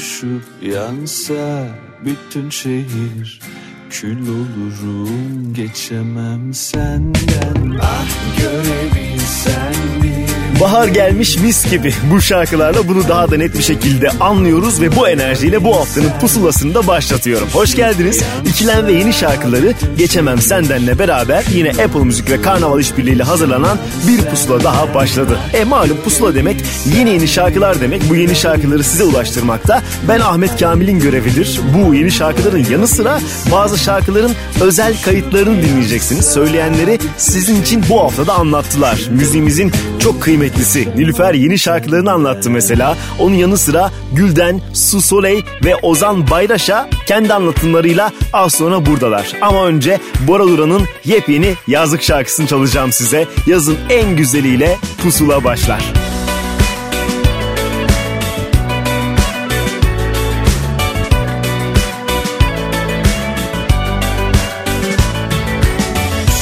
Tutuşup yansa bütün şehir Kül olurum geçemem senden. Ah görebilsen bir Bahar gelmiş mis gibi. Bu şarkılarla bunu daha da net bir şekilde anlıyoruz ve bu enerjiyle bu haftanın pusulasını da başlatıyorum. Hoş geldiniz. İkilem ve yeni şarkıları Geçemem Senden'le beraber yine Apple Müzik ve Karnaval işbirliğiyle hazırlanan bir pusula daha başladı. E malum pusula demek yeni yeni şarkılar demek. Bu yeni şarkıları size ulaştırmakta. Ben Ahmet Kamil'in görevidir. Bu yeni şarkıların yanı sıra bazı şarkıların özel kayıtlarını dinleyeceksiniz. Söyleyenleri sizin için bu haftada anlattılar. Müziğimizin çok kıymetlisi Nilüfer yeni şarkılarını anlattı mesela. Onun yanı sıra Gülden, Su Soleil ve Ozan Bayraş'a kendi anlatımlarıyla az sonra buradalar. Ama önce Bora Duran'ın yepyeni yazlık şarkısını çalacağım size. Yazın en güzeliyle Pusula başlar.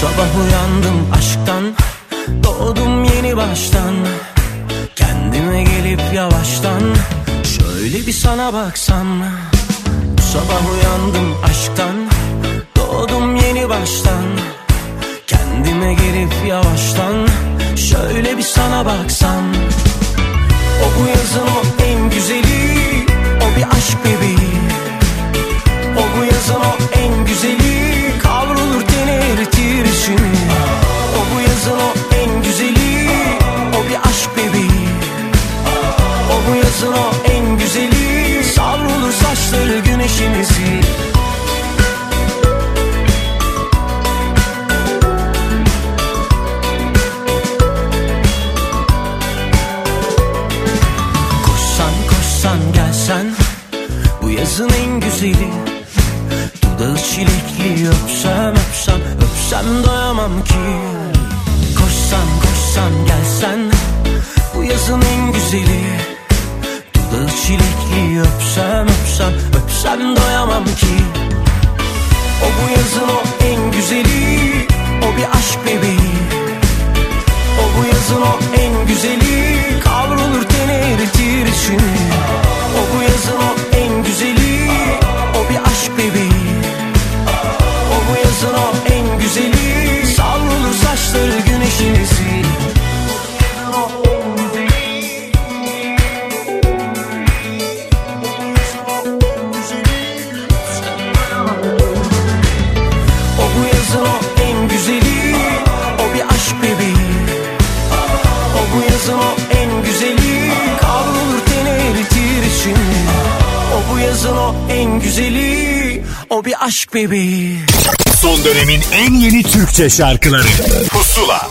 Sabah uyandım aşktan baştan Kendime gelip yavaştan Şöyle bir sana baksam. Sabah uyandım aşktan Doğdum yeni baştan Kendime gelip yavaştan Şöyle bir sana baksam. O bu yazın o en güzeli O bir aşk bebeği. O bu yazın o en güzeli Kavrulur teni eritir O bu yazın kızın o en güzeli. Savrulur saçları güneşin izi Koşsan koşsan gelsen. Bu yazın en güzeli. Dudağı çilekli öpsem öpsem öpsem doyamam ki. Koşsan koşsan gelsen. Bu yazın en güzeli. Dudağı çilekli öpsem öpsem öpsem doyamam ki. O bu yazın o en güzeli O bir aşk bebeği. O bu yazın o en güzeli Kavrulur teni eritir içini. O bu yazın o en güzeli O bir aşk bebeği. O bu yazın o en güzeli Savrulur saçları güneşin aşk bebeği. Son dönemin en yeni Türkçe şarkıları. Pusula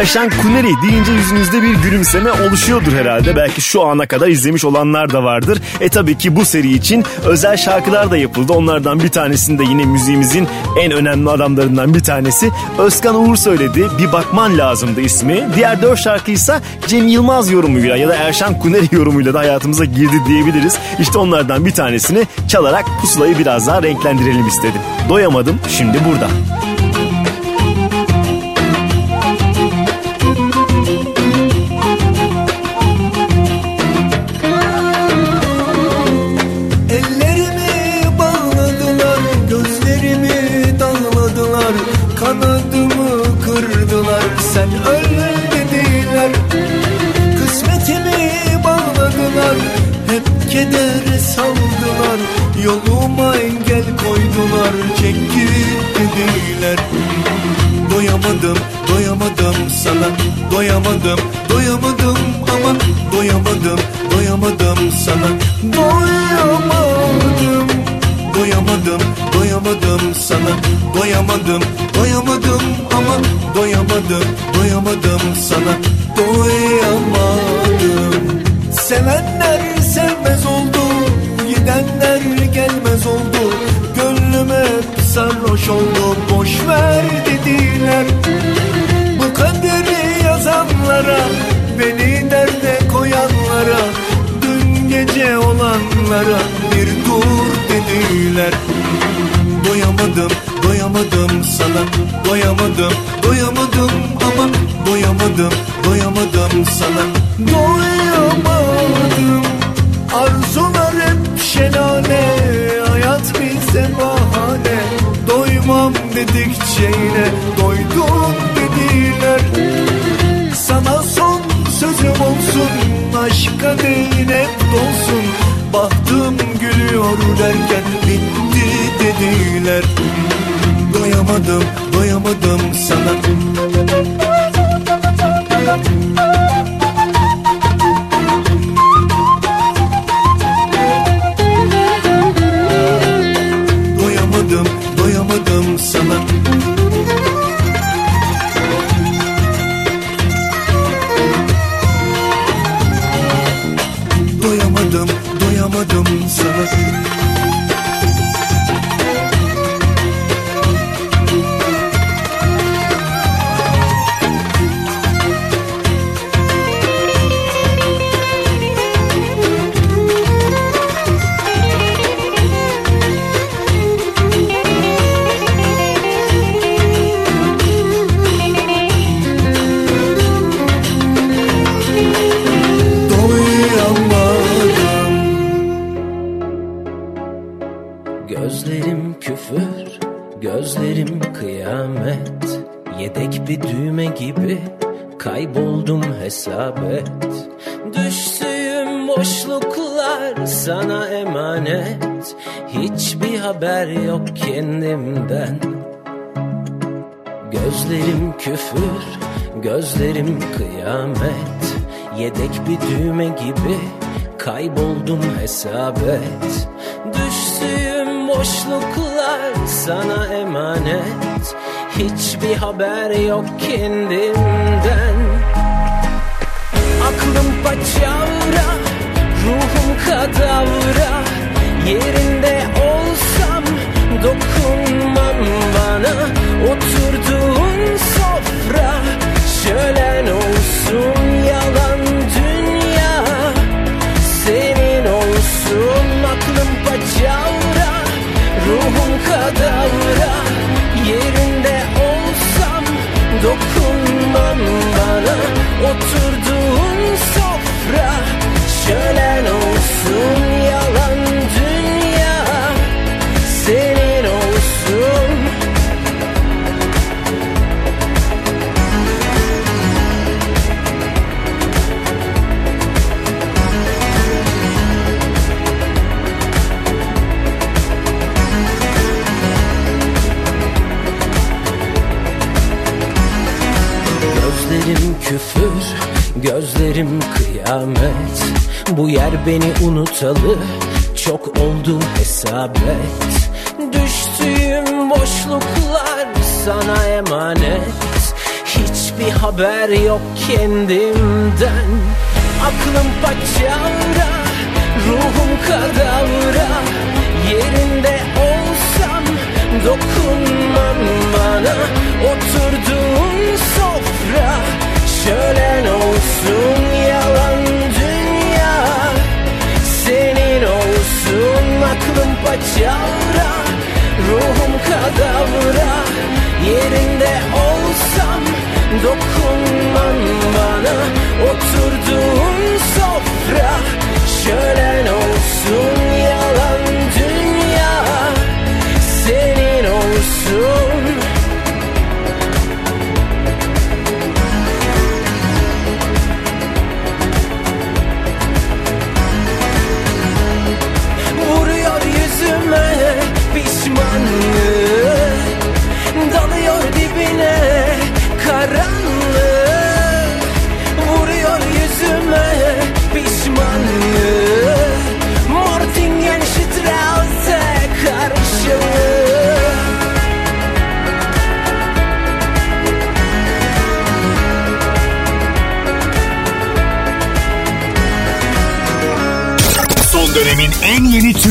Erşen Kuneri deyince yüzünüzde bir gülümseme oluşuyordur herhalde. Belki şu ana kadar izlemiş olanlar da vardır. E tabii ki bu seri için özel şarkılar da yapıldı. Onlardan bir tanesinde yine müziğimizin en önemli adamlarından bir tanesi Özkan Uğur söyledi. Bir bakman lazımdı ismi. Diğer dört şarkıysa Cem Yılmaz yorumuyla ya da Erşen Kuneri yorumuyla da hayatımıza girdi diyebiliriz. İşte onlardan bir tanesini çalarak pusulayı biraz daha renklendirelim istedim. Doyamadım şimdi burada. Ellerimi dediler. Doyamadım, doyamadım sana. Doyamadım, doyamadım ama Doyamadım, doyamadım sana. Doyamadım Doyamadım, doyamadım sana. Doyamadım, doyamadım ama Doyamadım, doyamadım sana. Doyamadım. Sevenler sevmez oldu Gidenler oldu sarhoş oldum boş ver dediler. Bu kaderi yazanlara Beni derde koyanlara Dün gece olanlara Bir dur dediler. Doyamadım, doyamadım sana Doyamadım, doyamadım ama Doyamadım, doyamadım sana. Doyamadım Arzular hep şelale dedikçe yine Doydum dediler. Sana son sözüm olsun Aşka değil hep dolsun. Bahtım gülüyor derken Bitti dediler. Doyamadım, doyamadım sana Yedek bir düğme gibi kayboldum hesap et. Düştüğüm boşluklar sana emanet. Hiçbir haber yok kendimden Aklım paçavra, ruhum kadavra. Yerinde olsam dokunmam bana. Oturduğun sofra şölen olsun kadavra Yerinde olsam dokunmam bana. Oturduğun sofra şölen olsun küfür, gözlerim kıyamet. Bu yer beni unutalı, çok oldu hesap et Düştüğüm boşluklar sana emanet. Hiçbir haber yok kendimden. Aklım paçavra, ruhum kadavra. Yerinde olsam dokunmam bana. Oturduğun sofra şölen olsun yalan dünya Senin olsun aklım paçavra Ruhum kadavra Yerinde olsam dokunmam bana Oturduğun sofra. Şölen olsun yalan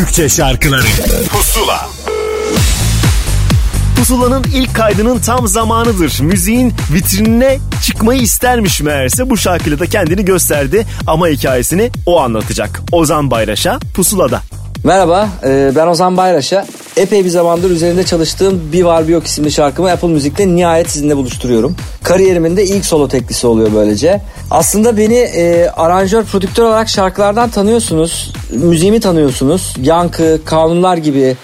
Türkçe şarkıları Pusula Pusula'nın ilk kaydının tam zamanıdır. Müziğin vitrinine çıkmayı istermiş meğerse bu şarkıyla da kendini gösterdi ama hikayesini o anlatacak. Ozan Bayraş'a Pusula'da. Merhaba, e, ben Ozan Bayraş'a. Epey bir zamandır üzerinde çalıştığım Bir Var Bir Yok isimli şarkımı Apple Müzik'te nihayet sizinle buluşturuyorum. Kariyerimin de ilk solo teklisi oluyor böylece. Aslında beni e, aranjör, prodüktör olarak şarkılardan tanıyorsunuz. Müziğimi tanıyorsunuz. Yankı, Kanunlar gibi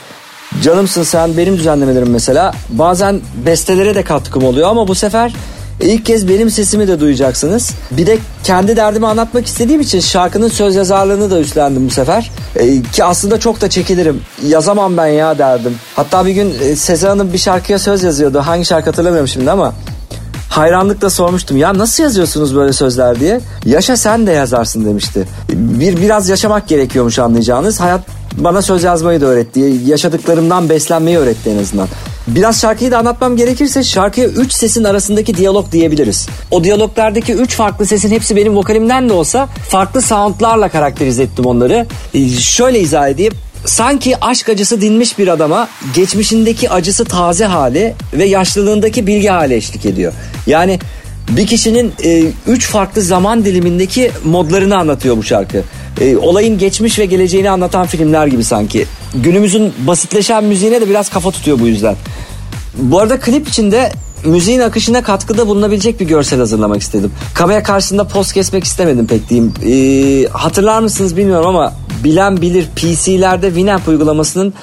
Canımsın sen benim düzenlemelerim mesela. Bazen bestelere de katkım oluyor ama bu sefer İlk kez benim sesimi de duyacaksınız. Bir de kendi derdimi anlatmak istediğim için şarkının söz yazarlığını da üstlendim bu sefer. Ee, ki aslında çok da çekilirim. Yazamam ben ya derdim. Hatta bir gün e, Sezen Hanım bir şarkıya söz yazıyordu. Hangi şarkı hatırlamıyorum şimdi ama hayranlıkla sormuştum ya nasıl yazıyorsunuz böyle sözler diye. Yaşa sen de yazarsın demişti. Bir biraz yaşamak gerekiyormuş anlayacağınız. Hayat bana söz yazmayı da öğretti. Yaşadıklarımdan beslenmeyi öğretti en azından. Biraz şarkıyı da anlatmam gerekirse şarkıya 3 sesin arasındaki diyalog diyebiliriz. O diyaloglardaki 3 farklı sesin hepsi benim vokalimden de olsa farklı soundlarla karakterize ettim onları. Ee, şöyle izah edeyim sanki aşk acısı dinmiş bir adama geçmişindeki acısı taze hali ve yaşlılığındaki bilgi hali eşlik ediyor. Yani bir kişinin e, üç farklı zaman dilimindeki modlarını anlatıyor bu şarkı. E, olayın geçmiş ve geleceğini anlatan filmler gibi sanki. Günümüzün basitleşen müziğine de biraz kafa tutuyor bu yüzden. Bu arada klip içinde müziğin akışına katkıda bulunabilecek bir görsel hazırlamak istedim. Kamera karşısında poz kesmek istemedim pek diyeyim. Ee, hatırlar mısınız bilmiyorum ama bilen bilir PC'lerde Winamp uygulamasının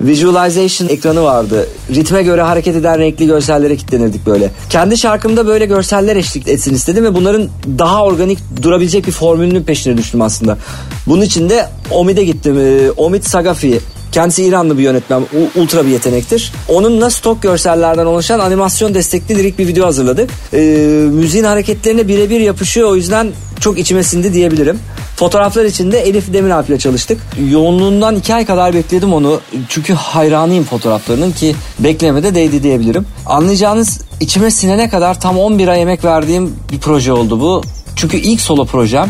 visualization ekranı vardı. Ritme göre hareket eden renkli görsellere kilitlenirdik böyle. Kendi şarkımda böyle görseller eşlik etsin istedim ve bunların daha organik durabilecek bir formülünün peşine düştüm aslında. Bunun için de Omid'e gittim. Ee, Omid Sagafi Kendisi İranlı bir yönetmen, ultra bir yetenektir. Onunla stok görsellerden oluşan animasyon destekli lirik bir video hazırladık. Ee, müziğin hareketlerine birebir yapışıyor o yüzden çok içime sindi diyebilirim. Fotoğraflar için de Elif Demiralp ile çalıştık. Yoğunluğundan iki ay kadar bekledim onu. Çünkü hayranıyım fotoğraflarının ki beklemede değdi diyebilirim. Anlayacağınız içime sinene kadar tam 11 ay emek verdiğim bir proje oldu bu. Çünkü ilk solo projem.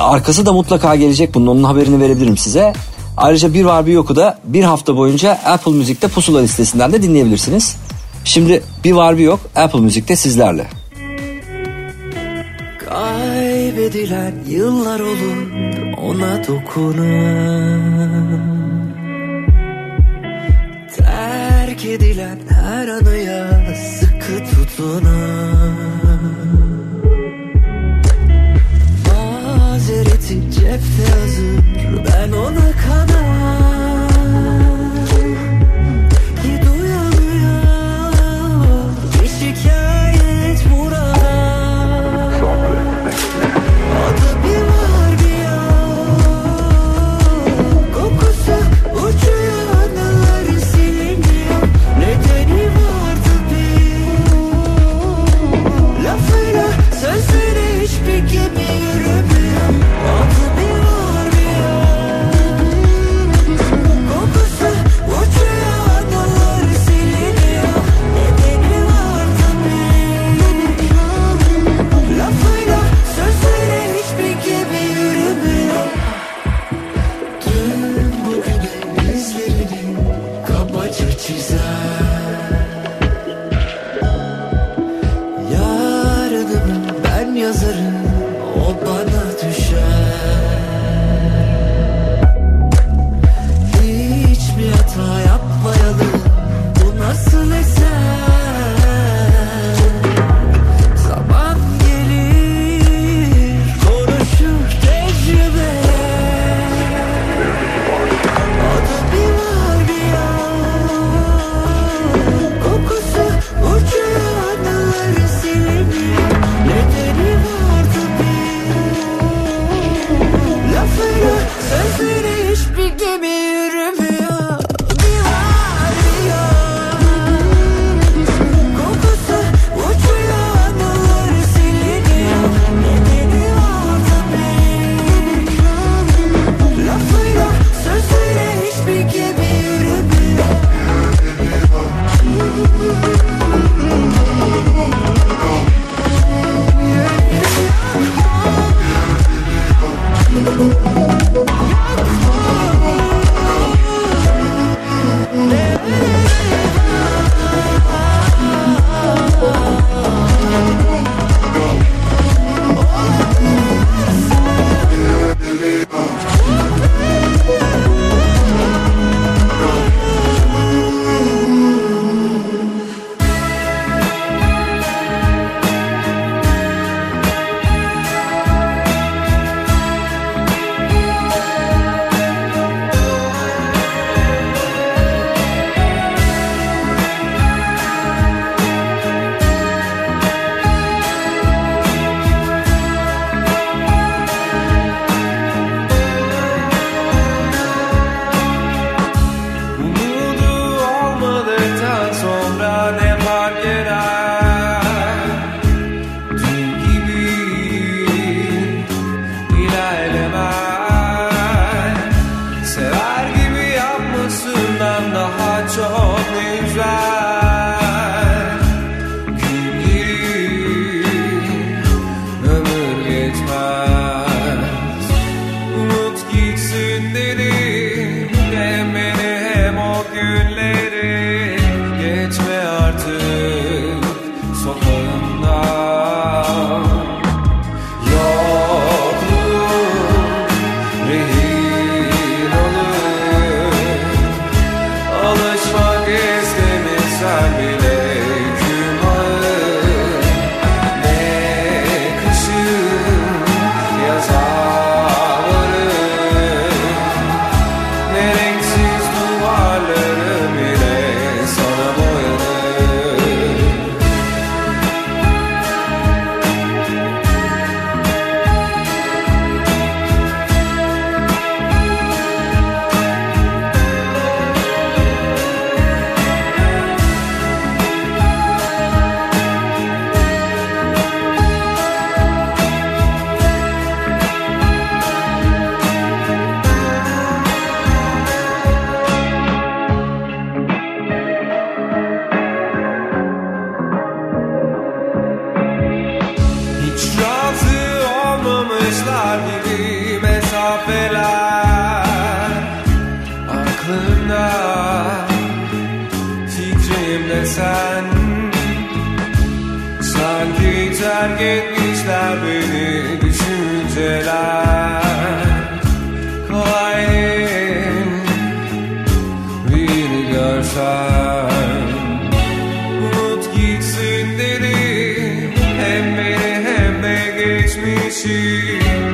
Arkası da mutlaka gelecek bunun. Onun haberini verebilirim size. Ayrıca bir var bir yoku da bir hafta boyunca Apple Müzik'te pusula listesinden de dinleyebilirsiniz. Şimdi bir var bir yok Apple Müzik'te sizlerle. Kaybedilen yıllar olur ona dokunan Terk edilen her anıya sıkı tutunan Mazereti cepte hazır ben ona kadar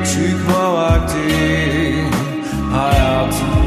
去跨或者，下一次。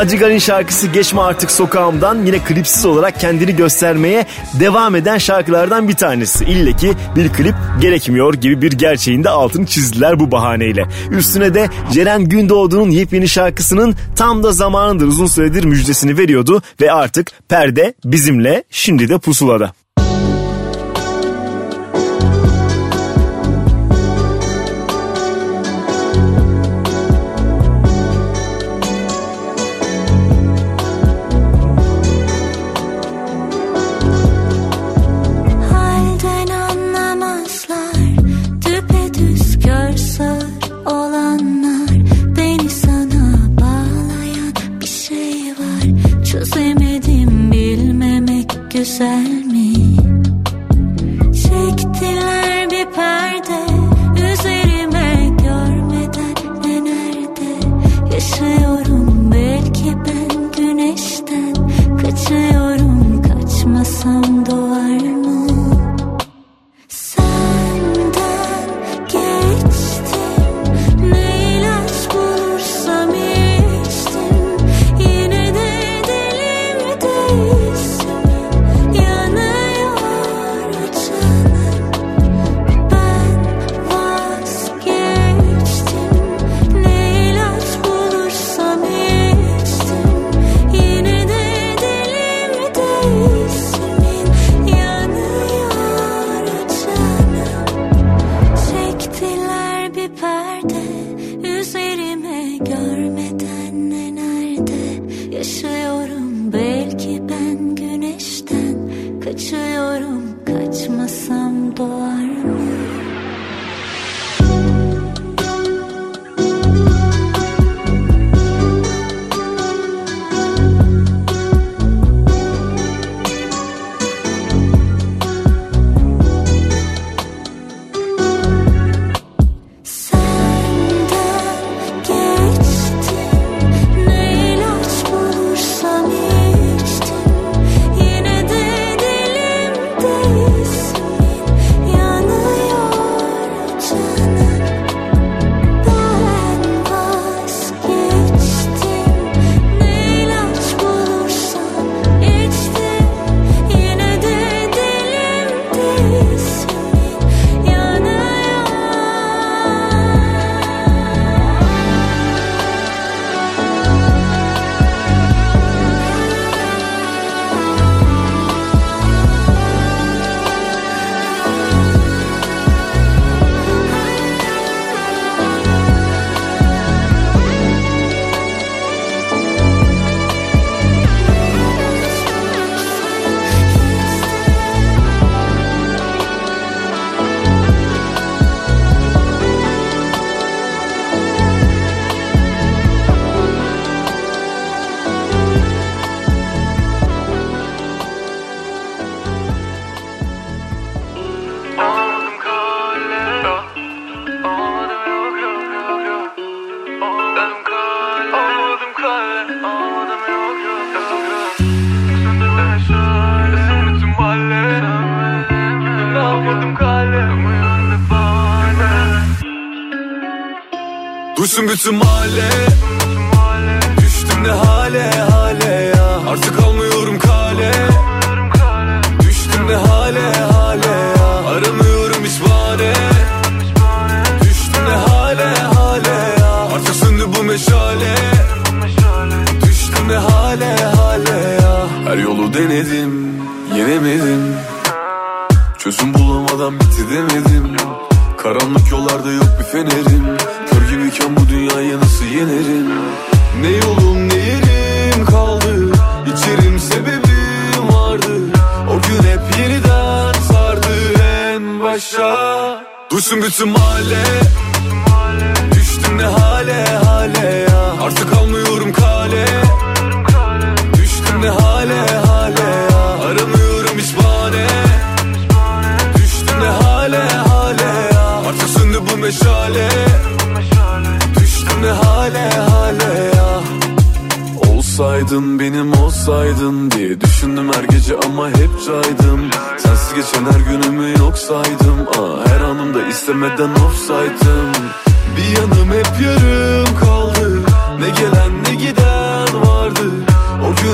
Madrigal'in şarkısı Geçme Artık Sokağım'dan yine klipsiz olarak kendini göstermeye devam eden şarkılardan bir tanesi. İlle ki bir klip gerekmiyor gibi bir gerçeğin de altını çizdiler bu bahaneyle. Üstüne de Ceren Gündoğdu'nun yepyeni şarkısının tam da zamanındır uzun süredir müjdesini veriyordu ve artık perde bizimle şimdi de pusulada.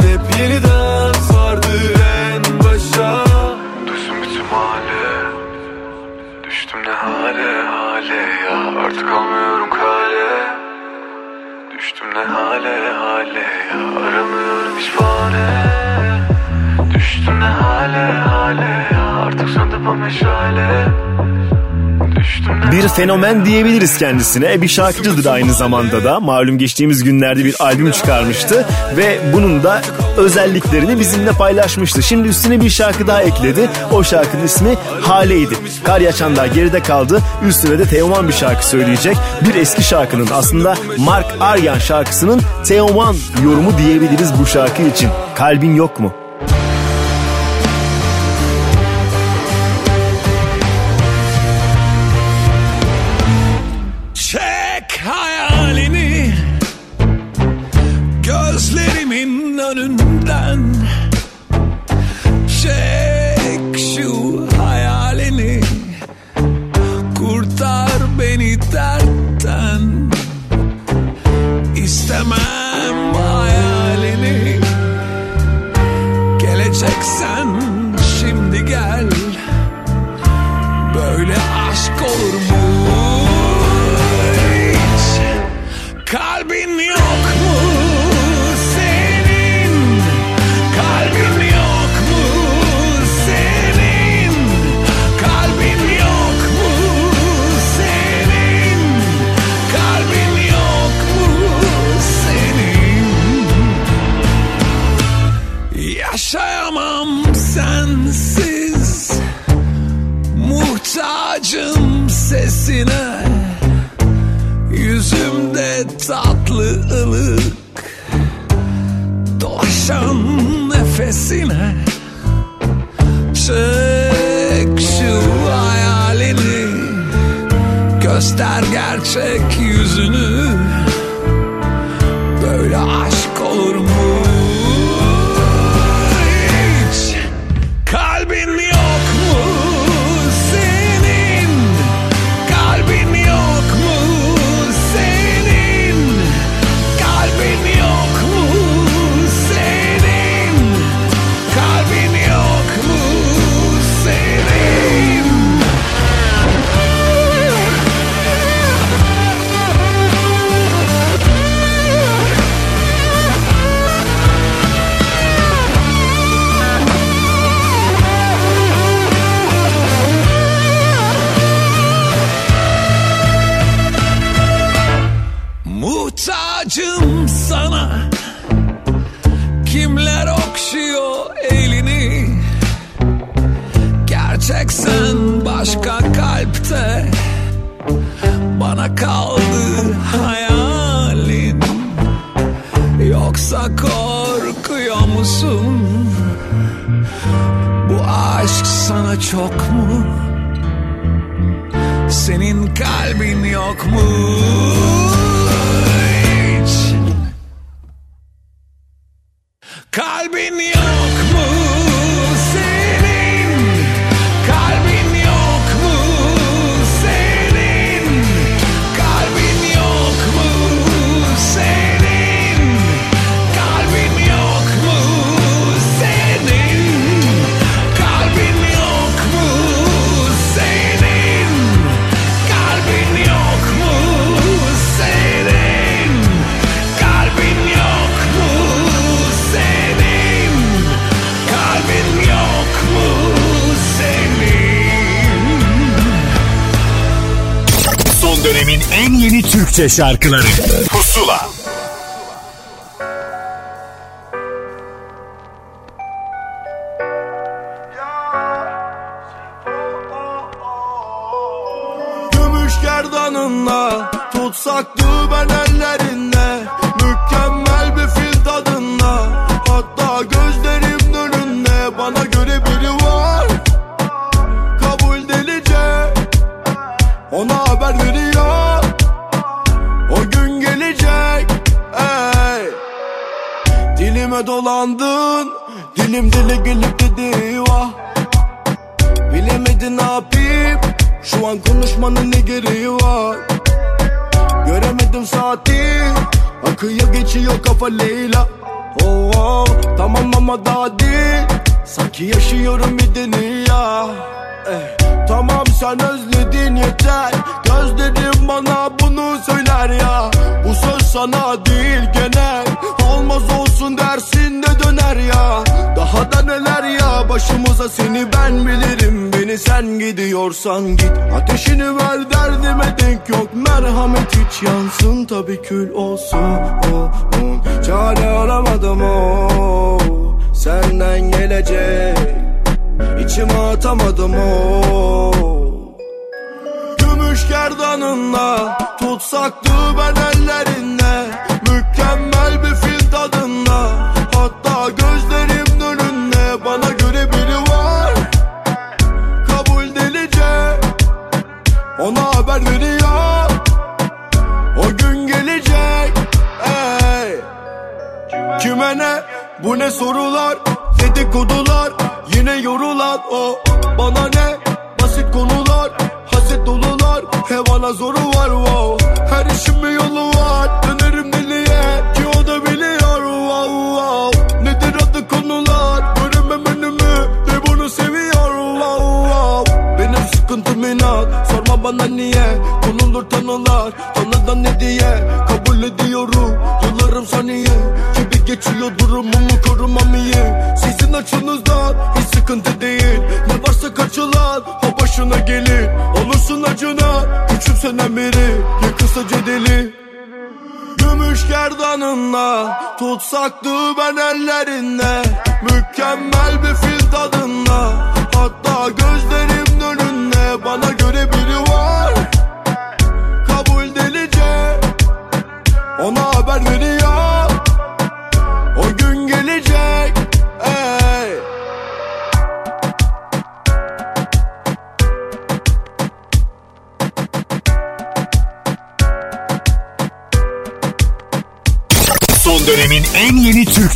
hep yeniden. fenomen diyebiliriz kendisine. Bir şarkıcıdır aynı zamanda da. Malum geçtiğimiz günlerde bir albüm çıkarmıştı ve bunun da özelliklerini bizimle paylaşmıştı. Şimdi üstüne bir şarkı daha ekledi. O şarkının ismi Hale'ydi. Karya Çandağ geride kaldı. Üstüne de Teoman bir şarkı söyleyecek. Bir eski şarkının aslında Mark Aryan şarkısının Teoman yorumu diyebiliriz bu şarkı için. Kalbin yok mu? çok mu? Senin kalbin yok mu? Türkçe şarkıları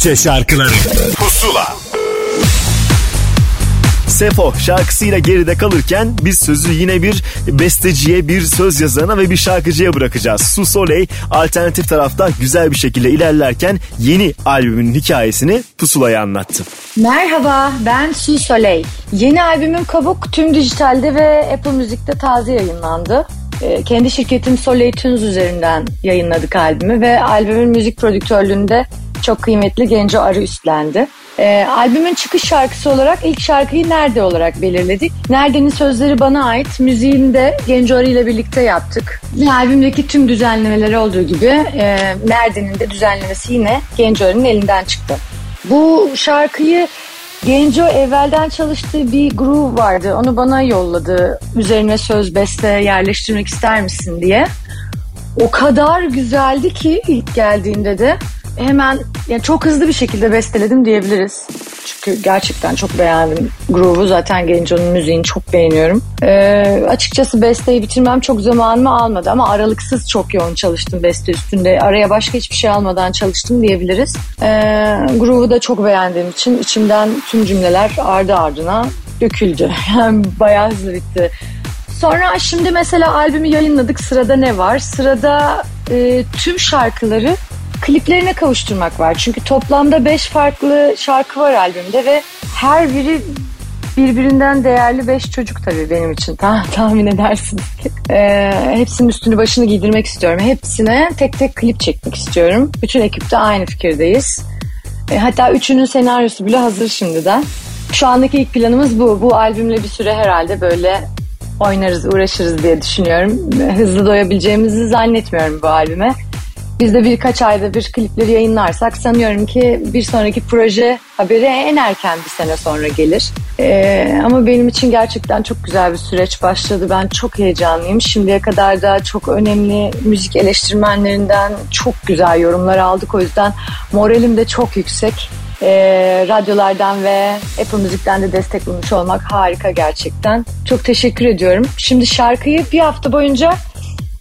Türkçe şarkıları Pusula Sefo şarkısıyla geride kalırken biz sözü yine bir besteciye, bir söz yazarına ve bir şarkıcıya bırakacağız. Su Soleil alternatif tarafta güzel bir şekilde ilerlerken yeni albümün hikayesini Pusula'ya anlattı. Merhaba ben Su Soleil. Yeni albümüm Kabuk tüm dijitalde ve Apple Müzik'te taze yayınlandı. Ee, Kendi şirketim Soleil Tunes üzerinden yayınladık albümü ve albümün müzik prodüktörlüğünde çok kıymetli Genco Arı üstlendi. Ee, albümün çıkış şarkısı olarak ilk şarkıyı Nerede olarak belirledik. Nerede'nin sözleri bana ait, müziğini de Genco Arı ile birlikte yaptık. Albümdeki tüm düzenlemeleri olduğu gibi e, Nerede'nin de düzenlemesi yine Genco Arı'nın elinden çıktı. Bu şarkıyı Genco evvelden çalıştığı bir groove vardı. Onu bana yolladı. Üzerine söz beste yerleştirmek ister misin diye. O kadar güzeldi ki ilk geldiğinde de hemen yani çok hızlı bir şekilde besteledim diyebiliriz. Çünkü gerçekten çok beğendim groove'u. Zaten Genco'nun müziğini çok beğeniyorum. Ee, açıkçası besteyi bitirmem çok zamanımı almadı ama aralıksız çok yoğun çalıştım beste üstünde. Araya başka hiçbir şey almadan çalıştım diyebiliriz. Ee, groove'u da çok beğendiğim için içimden tüm cümleler ardı ardına döküldü. Yani bayağı hızlı bitti. Sonra şimdi mesela albümü yayınladık. Sırada ne var? Sırada e, tüm şarkıları kliplerine kavuşturmak var. Çünkü toplamda 5 farklı şarkı var albümde ve her biri birbirinden değerli 5 çocuk tabii benim için. Ta tahmin edersiniz ki. Ee, hepsinin üstünü başını giydirmek istiyorum. Hepsine tek tek klip çekmek istiyorum. Bütün ekipte aynı fikirdeyiz. E, hatta üçünün senaryosu bile hazır şimdiden. Şu andaki ilk planımız bu. Bu albümle bir süre herhalde böyle oynarız, uğraşırız diye düşünüyorum. Hızlı doyabileceğimizi zannetmiyorum bu albüme. Biz de birkaç ayda bir klipleri yayınlarsak sanıyorum ki bir sonraki proje haberi en erken bir sene sonra gelir. Ee, ama benim için gerçekten çok güzel bir süreç başladı. Ben çok heyecanlıyım. Şimdiye kadar da çok önemli müzik eleştirmenlerinden çok güzel yorumlar aldık. O yüzden moralim de çok yüksek. Ee, radyolardan ve Apple Müzik'ten de destek bulmuş olmak harika gerçekten. Çok teşekkür ediyorum. Şimdi şarkıyı bir hafta boyunca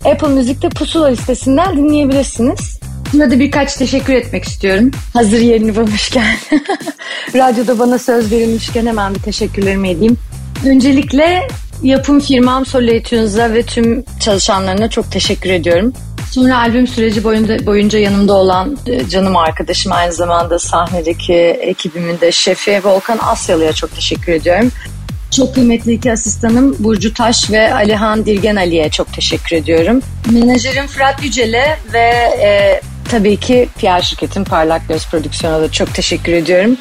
Apple Müzik'te Pusula listesinden dinleyebilirsiniz. Burada birkaç teşekkür etmek istiyorum. Hazır yerini bulmuşken. Radyoda bana söz verilmişken hemen bir teşekkürlerimi edeyim. Öncelikle yapım firmam Soleil Tunes'a ve tüm çalışanlarına çok teşekkür ediyorum. Sonra albüm süreci boyunca, boyunca yanımda olan e, canım arkadaşım aynı zamanda sahnedeki ekibimin de şefi Volkan Asyalı'ya çok teşekkür ediyorum. Çok kıymetli iki asistanım Burcu Taş ve Alihan Dirgen Ali'ye çok teşekkür ediyorum. Menajerim Fırat Yücel'e ve e, tabii ki PR şirketim Parlak Göz Prodüksiyon'a da çok teşekkür ediyorum.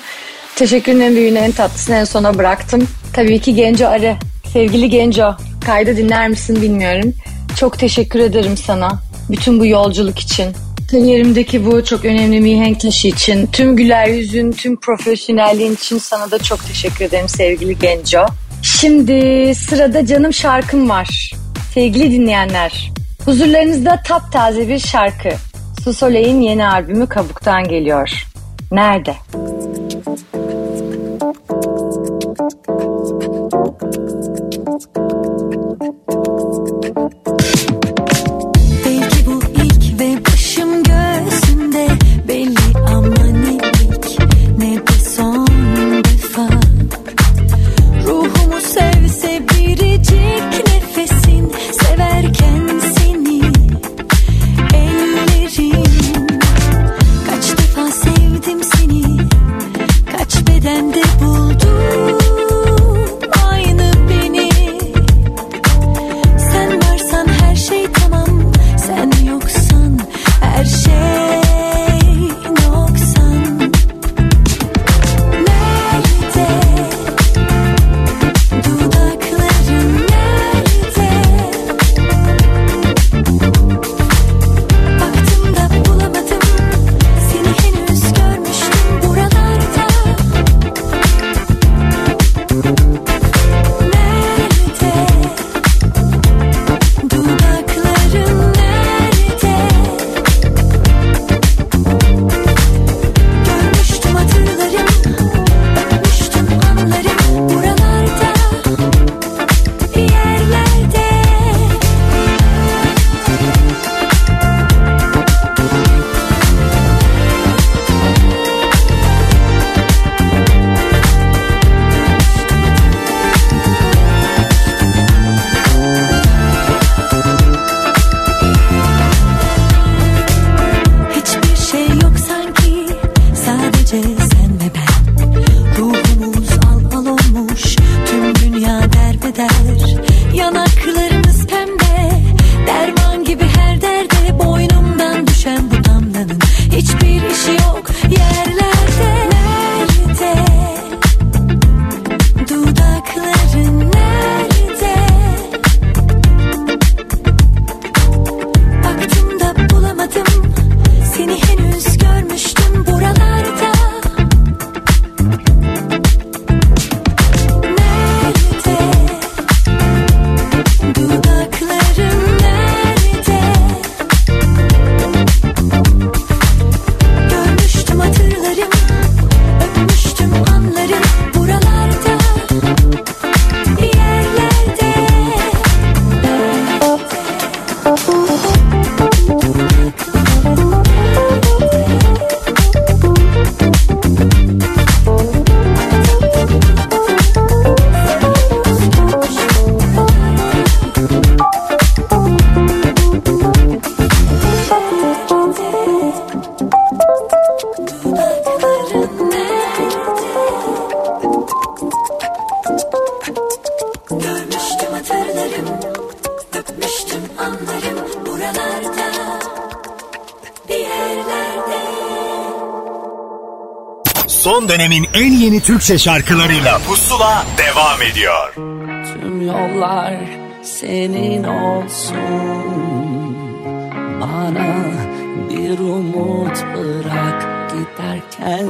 Teşekkürün en büyüğünü en tatlısını en sona bıraktım. Tabii ki Genco Arı. Sevgili Genco, kaydı dinler misin bilmiyorum. Çok teşekkür ederim sana. Bütün bu yolculuk için. Kariyerimdeki bu çok önemli mihenk taşı için, tüm güler yüzün, tüm profesyonelliğin için sana da çok teşekkür ederim sevgili Genco. Şimdi sırada canım şarkım var. Sevgili dinleyenler, huzurlarınızda taptaze bir şarkı. Su Soleil'in yeni albümü Kabuk'tan geliyor. Nerede? Belki Türkçe şarkılarıyla. Pusula devam ediyor. Tüm yollar senin olsun. Bana bir umut bırak giderken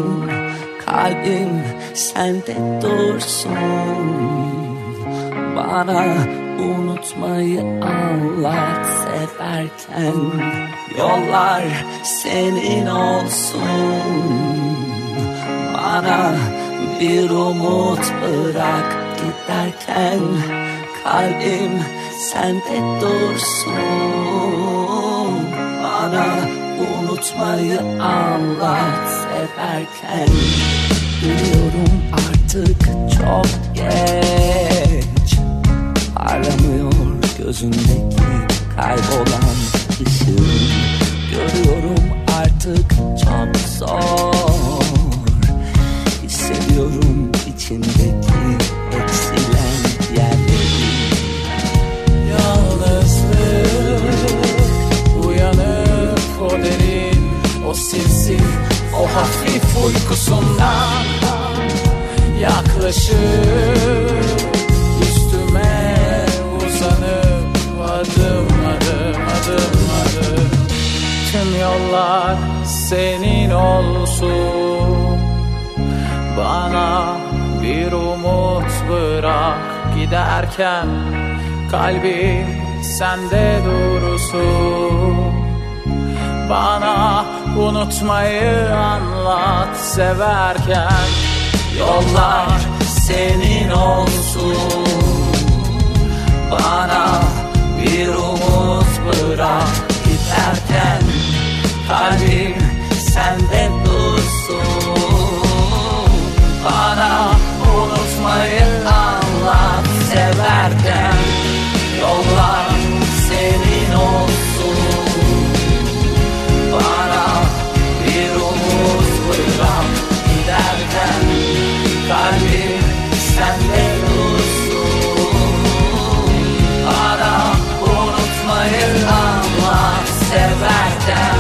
Kalbim sende dursun. Bana unutmayı anlat severken Yollar senin olsun. Bana bir umut bırak giderken Kalbim sende dursun. Bana unutmayı anlat severken. Biliyorum artık çok geç. Parlamıyor gözündeki kaybolan ışığın Görüyorum artık çok zor Hissediyorum içindeki eksilen yerleri. Yalnızlık uyanıp o derin O sinsi o hafif uykusundan Yaklaşıp üstüme uzanıp Adım adım adım adım. Tüm yollar senin olsun Bana bir umut bırak giderken Kalbim sende dursun Bana unutmayı anlat severken Yollar senin olsun. Bana bir umut bırak giderken Kalbim sende dursun Bana unutmayı anlat severken. Yollar senin olsun. Bana bir umut bırak giderken. Kalbim sende dursun. Bana unutmayı anlat severken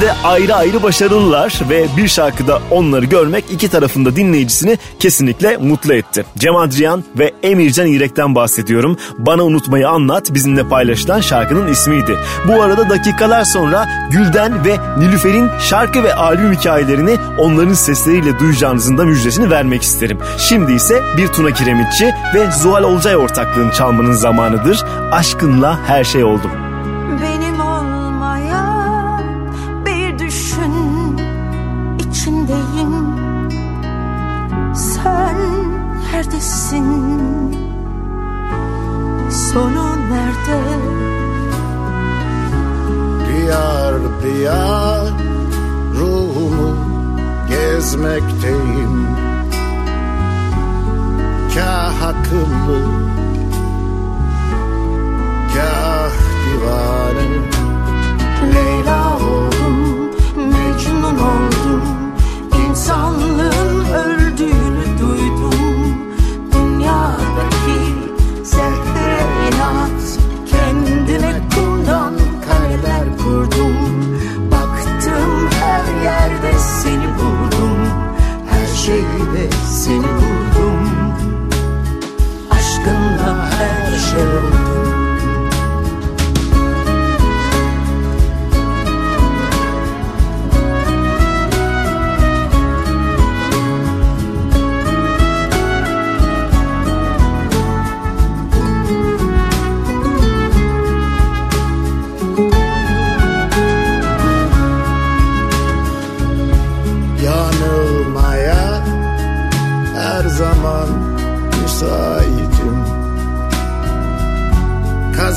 De ayrı ayrı başarılılar ve bir şarkıda onları görmek iki tarafında dinleyicisini kesinlikle mutlu etti. Cem Adrian ve Emircan İrek'ten bahsediyorum. Bana unutmayı anlat bizimle paylaşılan şarkının ismiydi. Bu arada dakikalar sonra Gülden ve Nilüfer'in şarkı ve albüm hikayelerini onların sesleriyle duyacağınızın da müjdesini vermek isterim. Şimdi ise bir Tuna Kiremitçi ve Zuhal Olcay ortaklığını çalmanın zamanıdır. Aşkınla her şey oldum. Neredesin? Sonu nerede? Diyar diyar ruhumu gezmekteyim. Kah akıllı Kah divane Leyla oldum Mecnun oldum. İnsanlığın öldüğünü kurdum Baktım her yerde seni buldum. Her şeyde seni buldum. Aşkınla her şey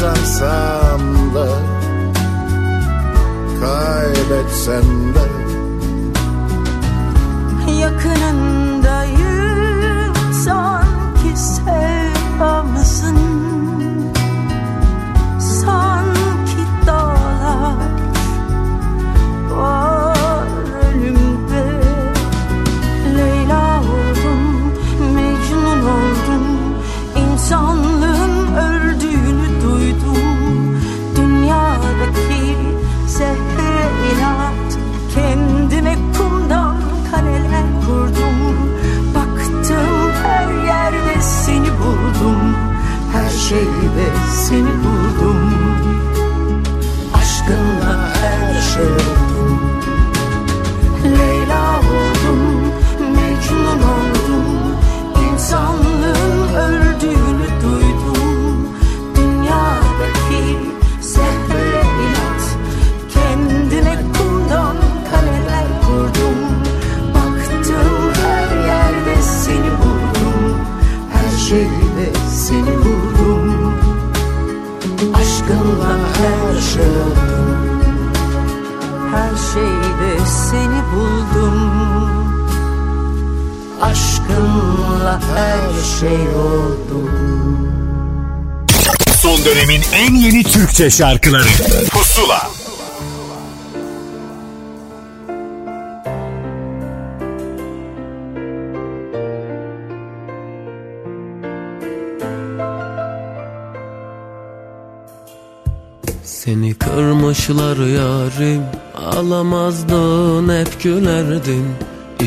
Kazansam da kaybetsem elbet Her şeyde seni buldum dönemin en yeni Türkçe şarkıları. Pusula. Seni kırmışlar yarim Alamazdın hep gülerdin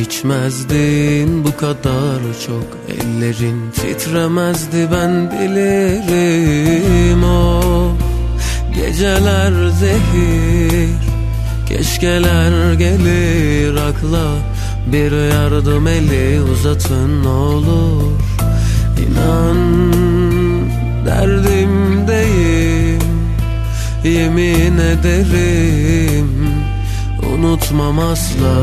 İçmezdin bu kadar çok Ellerin titremezdi ben bilirim o Geceler zehir. Keşkeler gelir akla Bir yardım eli uzatın olur. İnan derdimdeyim Yemin ederim unutmam asla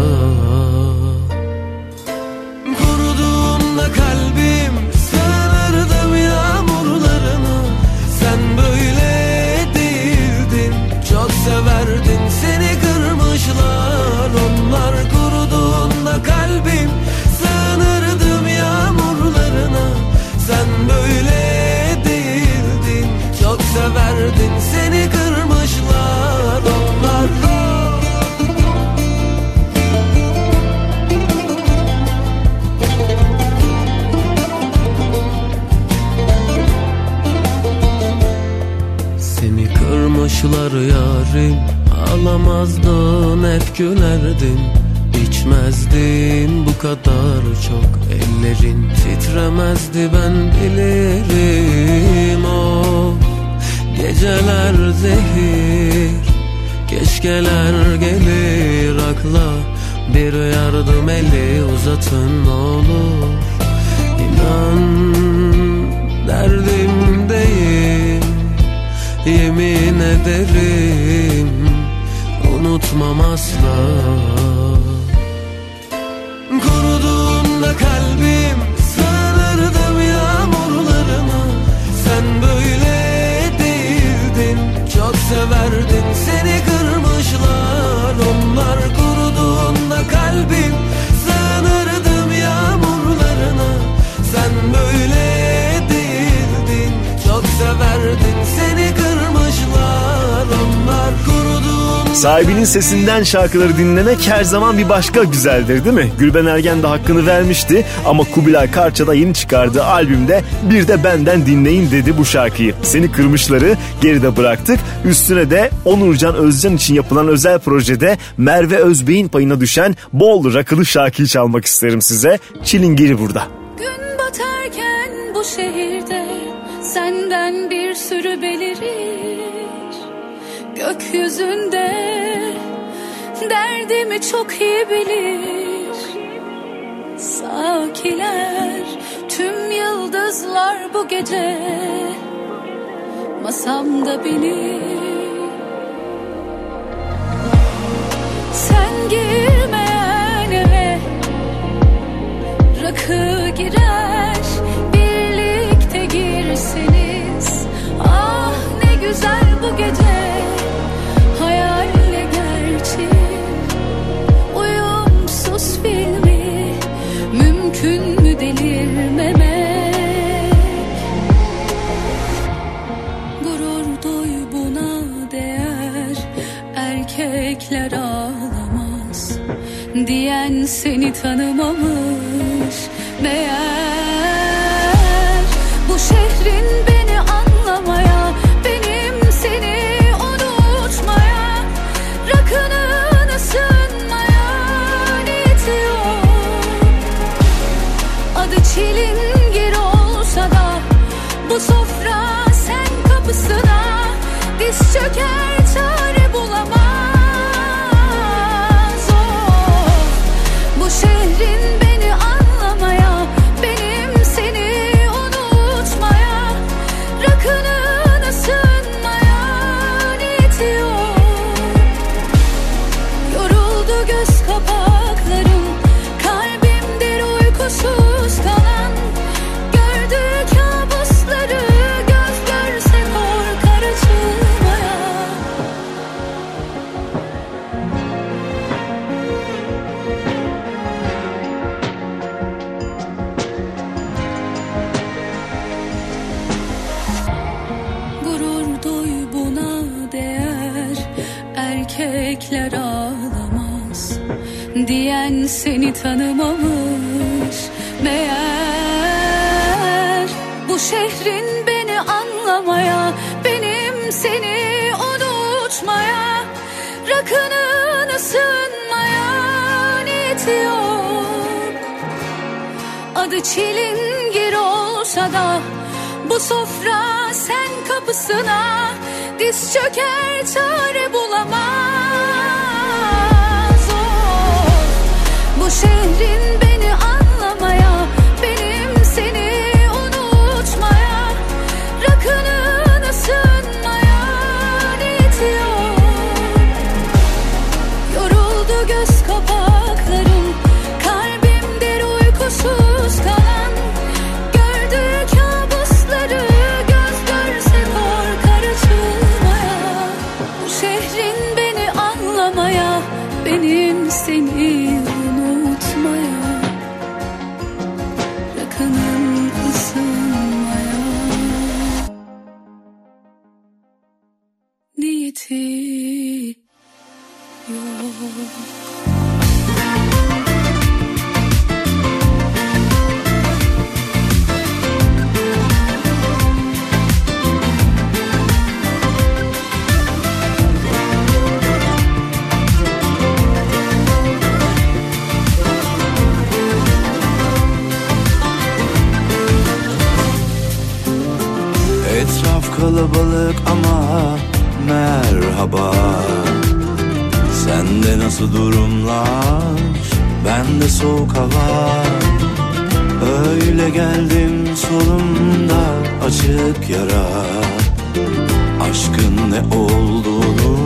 severdin seni kırmışlar Onlar. Seni kırmışlar yarim Ağlamazdın hep gülerdin. İçmezdin bu kadar çok Ellerin titremezdi ben bilirim. O Geceler zehir Keşkeler gelir. Akla Bir yardım eli uzatın olur. İnan derdimdeyim Yemin ederim. Unutmam asla severdin seni kırmışlar. Onlar kuruduğunda kalbim Sahibinin sesinden şarkıları dinlemek her zaman bir başka güzeldir değil mi? Gülben Ergen de hakkını vermişti ama Kubilay Karça da yeni çıkardığı albümde bir de benden dinleyin dedi bu şarkıyı. Seni kırmışları geride bıraktık. Üstüne de Onurcan Özcan için yapılan özel projede Merve Özbey'in payına düşen bol rakılı şarkıyı çalmak isterim size. Çilingiri burada. Gün batarken bu şehirde senden bir sürü belirir Gökyüzünde derdimi çok iyi bilir. Sakiler tüm yıldızlar bu gece masamda bilir Sen girmeyen eve rakı girer birlikte girseniz. Ah ne güzel bu gece mümkün? Mümkün mü delirmemek? Gurur duy buna değer Erkekler ağlamaz Diyen seni tanımamış Meğer bu şey seni tanımamış. Meğer Bu şehrin beni anlamaya benim seni unutmaya Rakının ısınmaya niyeti yok. Adı çilingir olsa da bu sofra sen kapısına Diz çöker çare bulamaz. şehrin soğuk hava. Öyle geldim solumda açık yara. Aşkın ne olduğunu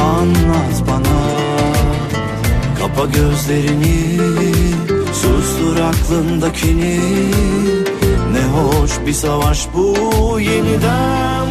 anlat bana. Kapa gözlerini sustur aklındakini. Ne hoş bir savaş bu yeniden.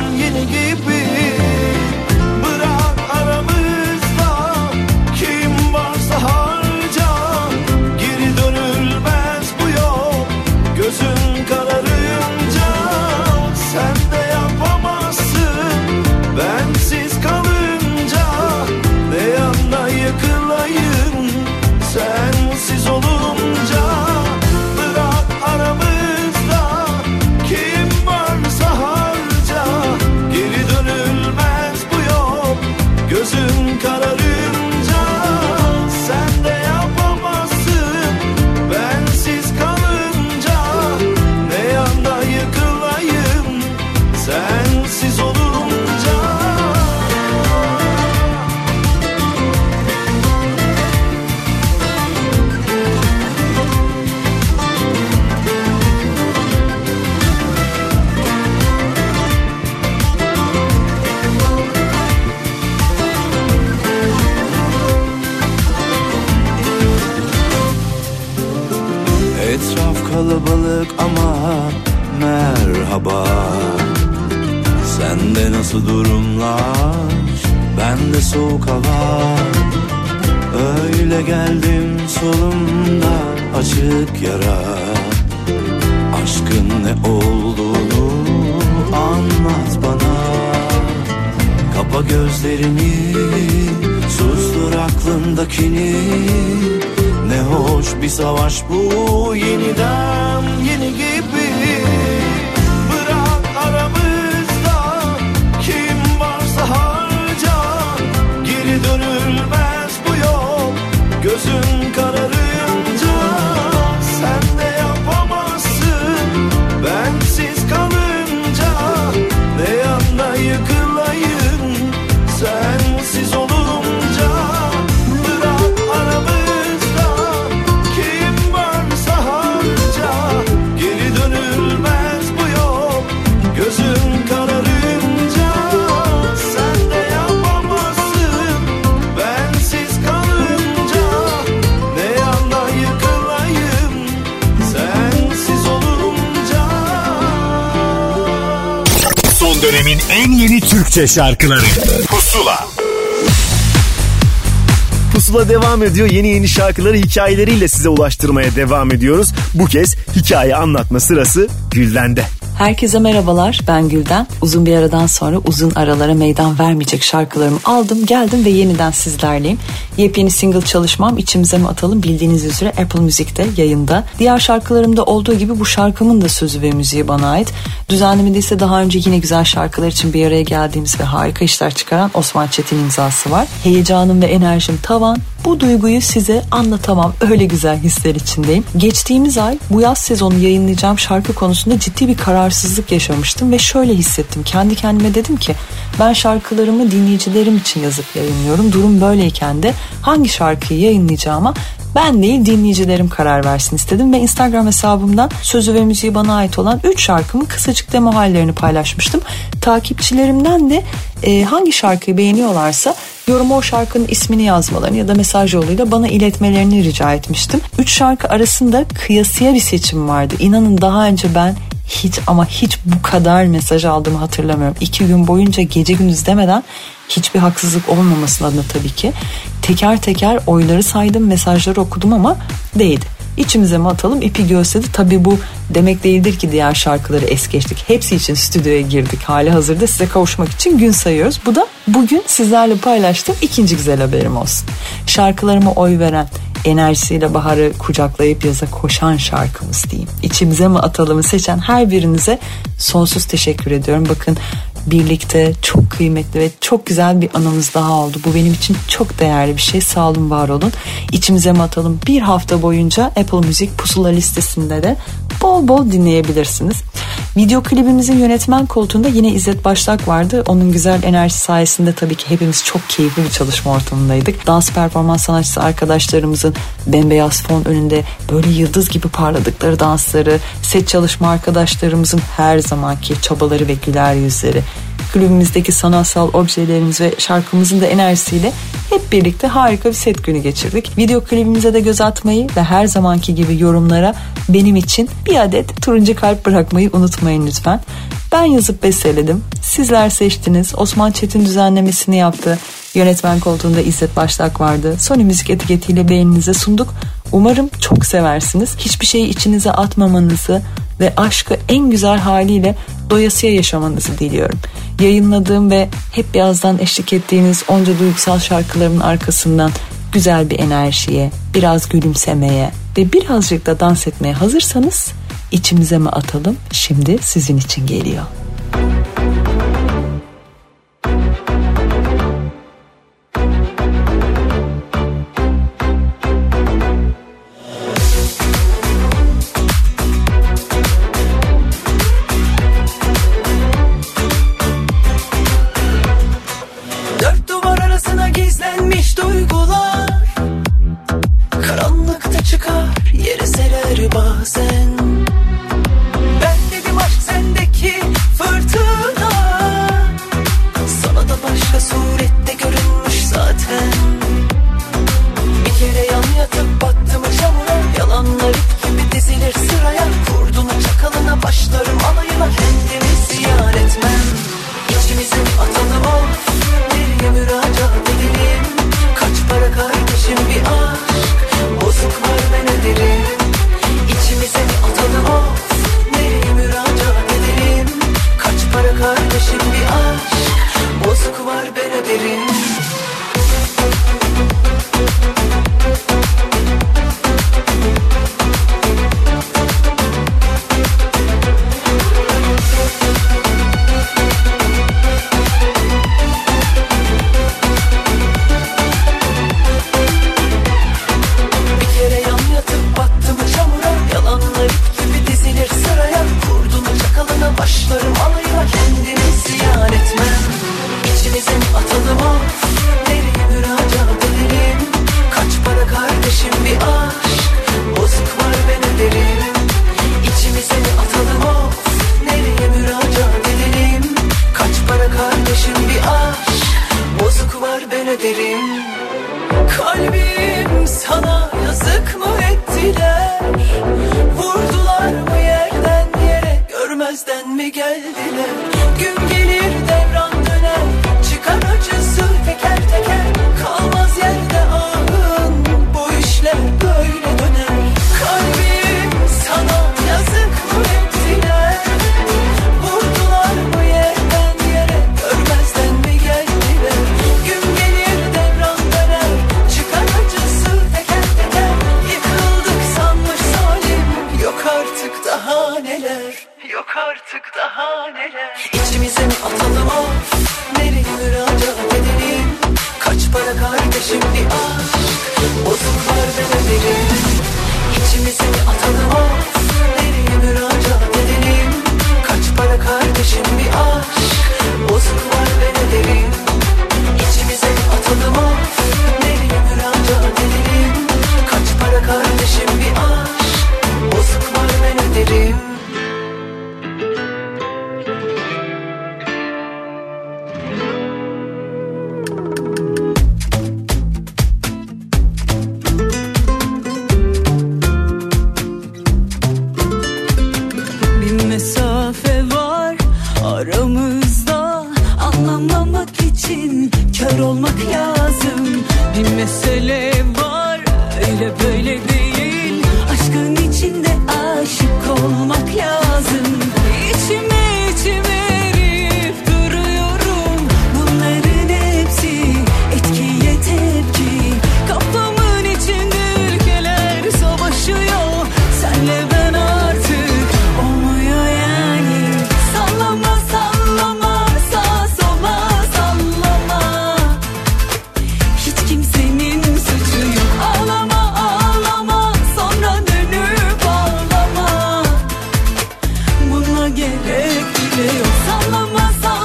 Türkçe şarkıları Pusula Pusula devam ediyor. Yeni yeni şarkıları hikayeleriyle size ulaştırmaya devam ediyoruz. Bu kez hikaye anlatma sırası Gülden'de. Herkese merhabalar ben Gülden. Uzun bir aradan sonra uzun aralara meydan vermeyecek şarkılarımı aldım geldim ve yeniden sizlerleyim. Yepyeni single çalışmam içimize mi atalım bildiğiniz üzere Apple Müzik'te yayında. Diğer şarkılarımda olduğu gibi bu şarkımın da sözü ve müziği bana ait. Düzenlemede ise daha önce yine güzel şarkılar için bir araya geldiğimiz ve harika işler çıkaran Osman Çetin imzası var. Heyecanım ve enerjim tavan. Bu duyguyu size anlatamam. Öyle güzel hisler içindeyim. Geçtiğimiz ay bu yaz sezonu yayınlayacağım şarkı konusunda ciddi bir kararsızlık yaşamıştım ve şöyle hissettim. Kendi kendime dedim ki ben şarkılarımı dinleyicilerim için yazıp yayınlıyorum. Durum böyleyken de hangi şarkıyı yayınlayacağıma ben değil dinleyicilerim karar versin istedim ve Instagram hesabımdan sözü ve müziği bana ait olan 3 şarkımı kısacık demo hallerini paylaşmıştım. Takipçilerimden de e, hangi şarkıyı beğeniyorlarsa yoruma o şarkının ismini yazmalarını ya da mesaj yoluyla bana iletmelerini rica etmiştim. 3 şarkı arasında kıyasıya bir seçim vardı. İnanın daha önce ben hiç ama hiç bu kadar mesaj aldığımı hatırlamıyorum. İki gün boyunca gece gündüz demeden hiçbir haksızlık olmamasın adına tabii ki. Teker teker oyları saydım, mesajları okudum ama değdi. İçimize mi atalım ipi göğüsledi. Tabii bu demek değildir ki diğer şarkıları es geçtik. Hepsi için stüdyoya girdik. Hali hazırda size kavuşmak için gün sayıyoruz. Bu da bugün sizlerle paylaştığım ikinci güzel haberim olsun. Şarkılarıma oy veren, enerjisiyle baharı kucaklayıp yaza koşan şarkımız diyeyim. İçimize mi atalımı seçen her birinize sonsuz teşekkür ediyorum. Bakın birlikte çok kıymetli ve çok güzel bir anımız daha oldu. Bu benim için çok değerli bir şey. Sağ olun, var olun. İçimize mi atalım bir hafta boyunca Apple Müzik pusula listesinde de bol bol dinleyebilirsiniz. Video klibimizin yönetmen koltuğunda yine İzzet Başlak vardı. Onun güzel enerjisi sayesinde tabii ki hepimiz çok keyifli bir çalışma ortamındaydık. Dans performans sanatçısı arkadaşlarımızın bembeyaz fon önünde böyle yıldız gibi parladıkları dansları, set çalışma arkadaşlarımızın her zamanki çabaları ve güler yüzleri, kulübümüzdeki sanatsal objelerimiz ve şarkımızın da enerjisiyle hep birlikte harika bir set günü geçirdik. Video klibimize de göz atmayı ve her zamanki gibi yorumlara benim için bir adet turuncu kalp bırakmayı unutmayın lütfen. Ben yazıp besteledim. Sizler seçtiniz. Osman Çetin düzenlemesini yaptı. Yönetmen koltuğunda İzzet Başlak vardı. Sony Müzik etiketiyle beğeninize sunduk. Umarım çok seversiniz. Hiçbir şeyi içinize atmamanızı ve aşkı en güzel haliyle doyasıya yaşamanızı diliyorum. Yayınladığım ve hep birazdan eşlik ettiğiniz onca duygusal şarkılarımın arkasından güzel bir enerjiye, biraz gülümsemeye ve birazcık da dans etmeye hazırsanız içimize mi atalım? Şimdi sizin için geliyor. Dört bazen. Ben dedim aşk sendeki fırtına. Sana da başka surette görünmüş zaten. Bir kere yan yatıp battım çamura Yalanlar ip gibi dizilir sıraya. Kurduna çakalına başlarım alayına. Kendimi ziyan etmem. İçimize atalım of Nereye müracaat edelim? Kaç para kardeşim bir aşk? Bozuk var ben öderim Ağlamasa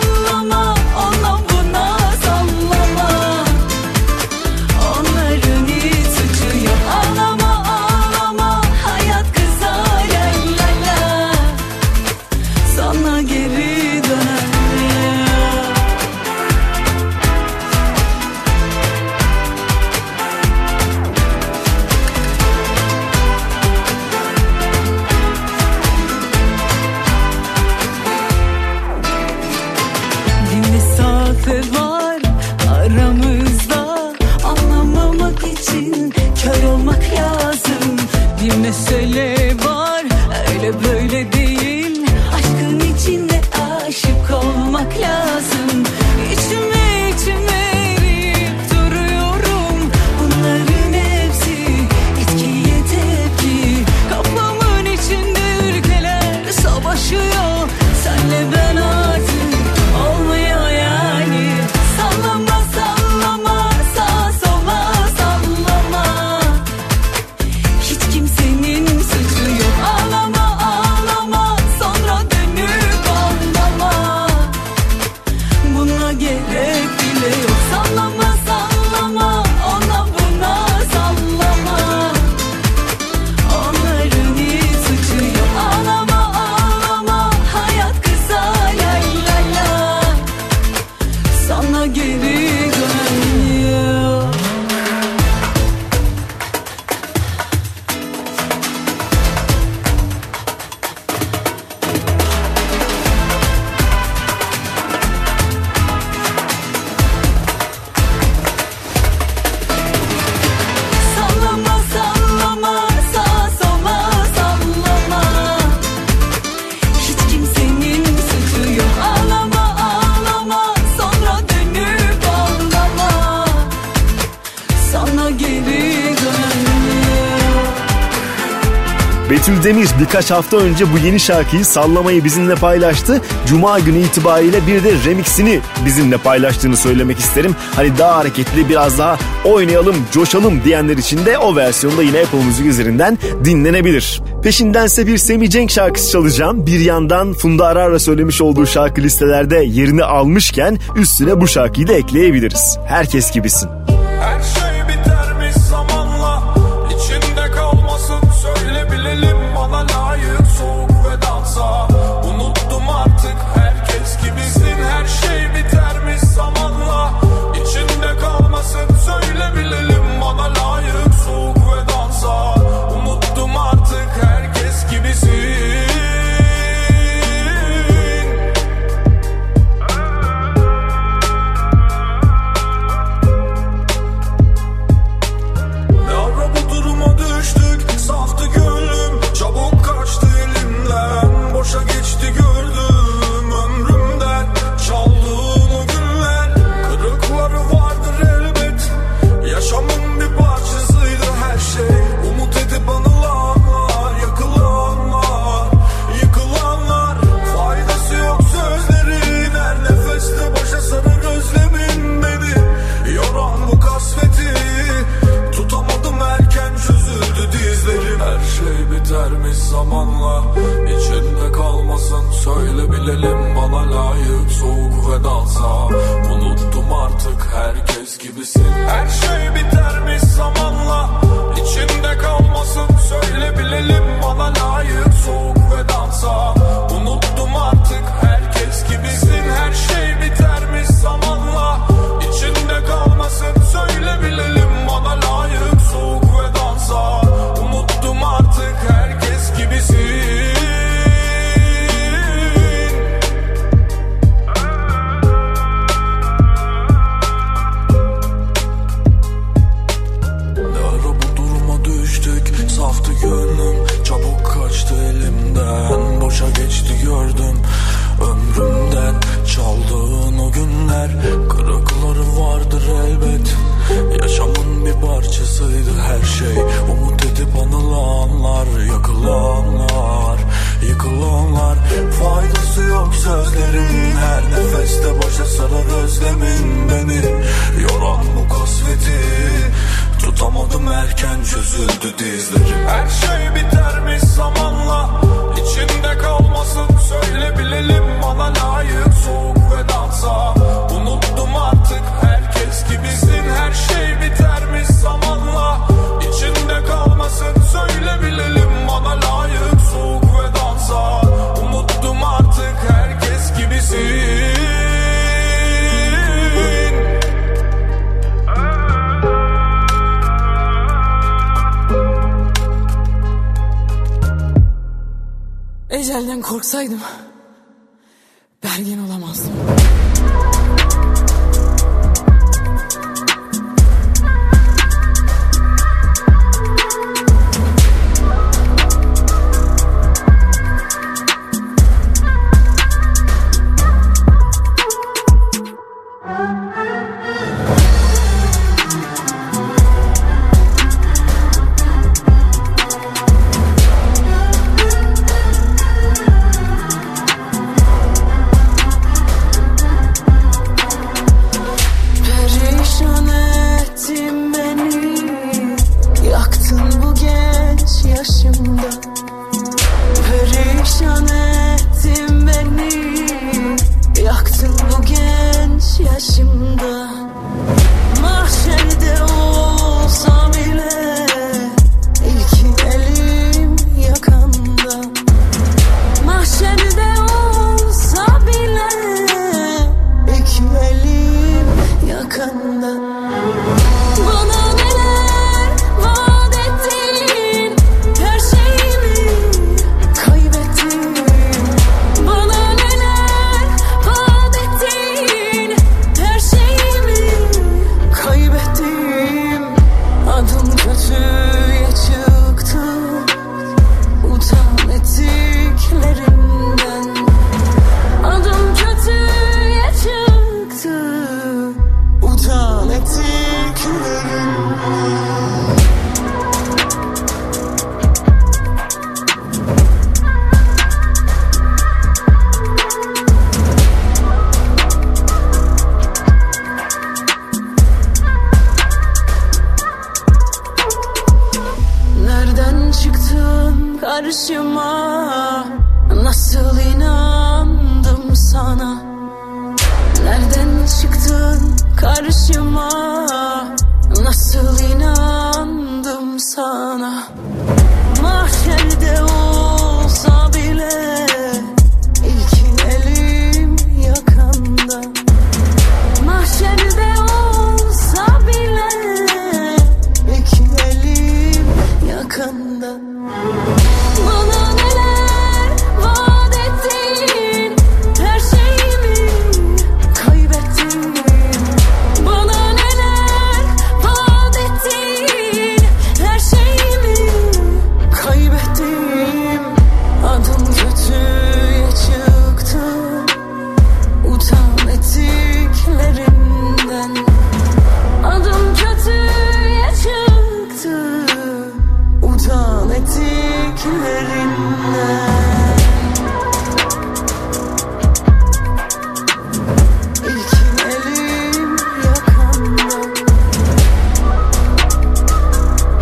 birkaç hafta önce bu yeni şarkıyı sallamayı bizimle paylaştı. Cuma günü itibariyle bir de remixini bizimle paylaştığını söylemek isterim. Hani daha hareketli biraz daha oynayalım, coşalım diyenler için de o versiyonda yine Apple Müzik üzerinden dinlenebilir. Peşindense bir Semih Cenk şarkısı çalacağım. Bir yandan Funda Arar'la söylemiş olduğu şarkı listelerde yerini almışken üstüne bu şarkıyı da ekleyebiliriz. Herkes gibisin.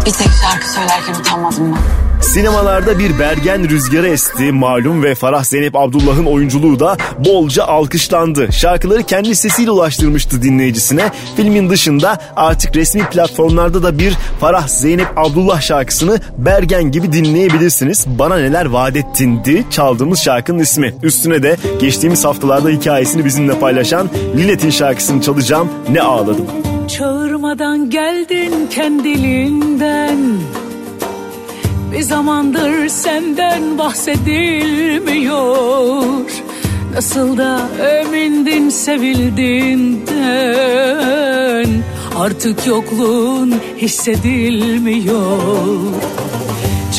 Bir tek şarkı söylerken utanmadım ben. Sinemalarda bir Bergen rüzgarı esti malum ve Farah Zeynep Abdullah'ın oyunculuğu da bolca alkışlandı. Şarkıları kendi sesiyle ulaştırmıştı dinleyicisine. Filmin dışında artık resmi platformlarda da bir Farah Zeynep Abdullah şarkısını Bergen gibi dinleyebilirsiniz. Bana neler vaat ettindi çaldığımız şarkının ismi. Üstüne de geçtiğimiz haftalarda hikayesini bizimle paylaşan Lilet'in şarkısını çalacağım Ne Ağladım. Çağırmadan geldin kendiliğinden. Bir zamandır senden bahsedilmiyor. Nasıl da emindin sevildiğinden. Artık yokluğun hissedilmiyor.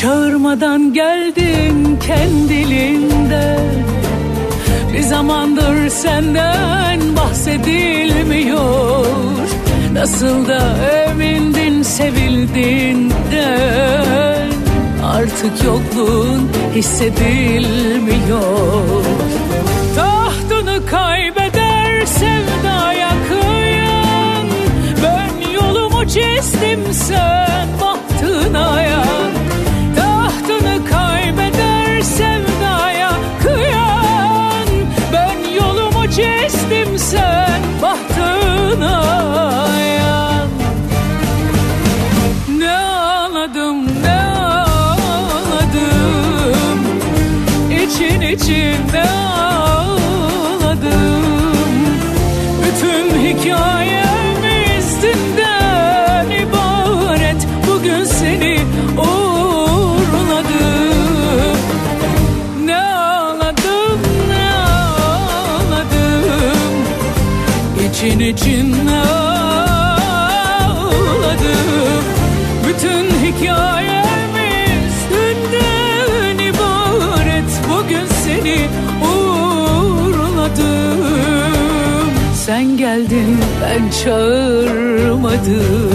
Çağırmadan geldin kendiliğinden. Bir zamandır senden bahsedilmiyor Nasıl da emindin sevildiğinden Artık yokluğun hissedilmiyor. Tahtını kaybeder sevdaya kıyan Ben yolumu çizdim sen bahtına yan içinde çağırmadım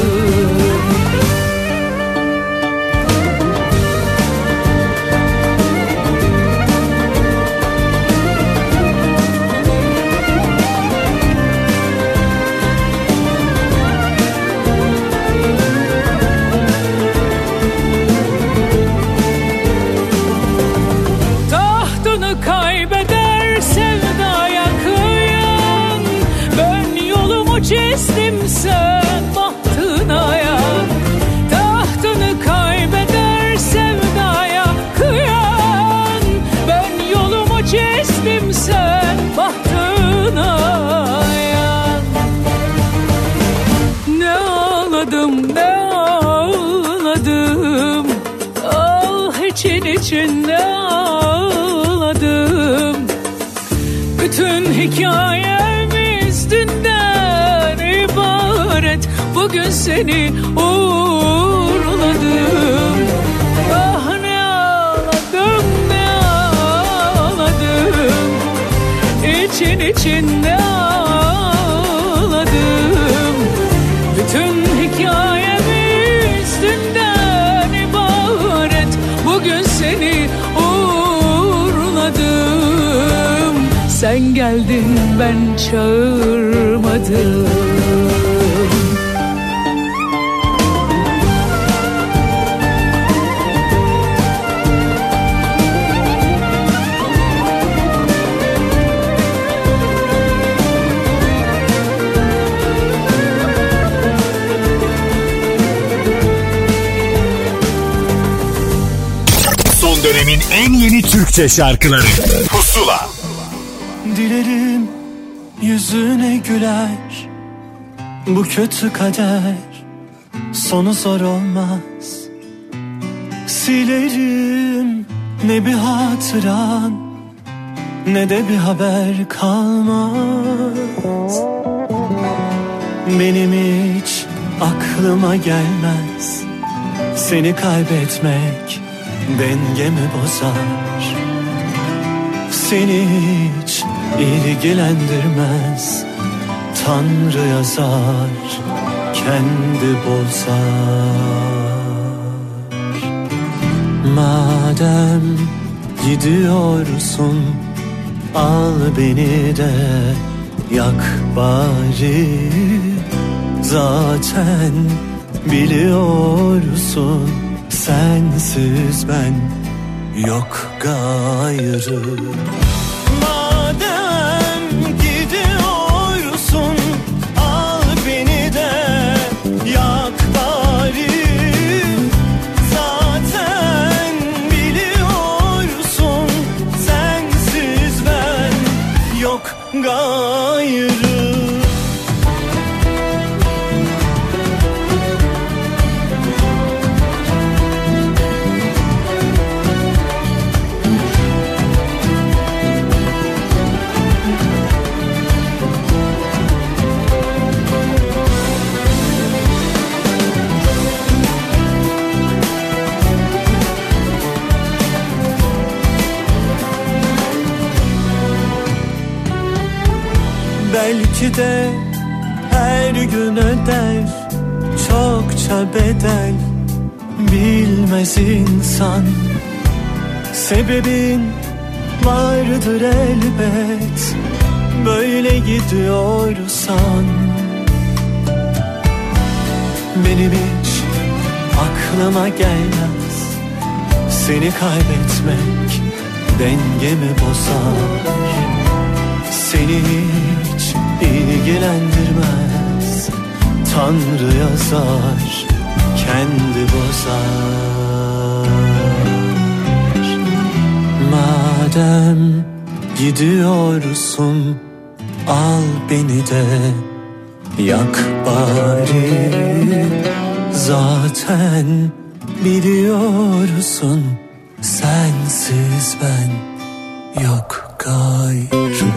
çizdim sen bahtına yan Ne ağladım ne ağladım. Ah için için ne ağladım. Bütün hikayemiz dünden ibaret. Bugün seni uğurladım İçin için ne ağladım. Bütün hikayemiz dünden ibaret. Bugün seni uğurladım. Sen geldin ben çağırmadım en yeni Türkçe şarkıları. Pusula. Dilerim yüzüne güler. Bu kötü kader Sonu zor olmaz. Silerim ne bir hatıran Ne de bir haber kalmaz. Benim hiç aklıma gelmez Seni kaybetmek dengemi bozar. Seni hiç ilgilendirmez Tanrı yazar kendi bozar. Madem gidiyorsun al beni de yak bari. Zaten biliyorsun sensiz ben yok gayrı Belki de her gün öder çokça bedel. Bilmez insan Sebebin vardır elbet. Böyle gidiyorsan Benim hiç aklıma gelmez. Seni kaybetmek dengemi bozar. Seni ilgilendirmez Tanrı yazar kendi bozar. Madem gidiyorsun al beni de. Yak bari. Zaten biliyorsun sensiz ben yok gayrı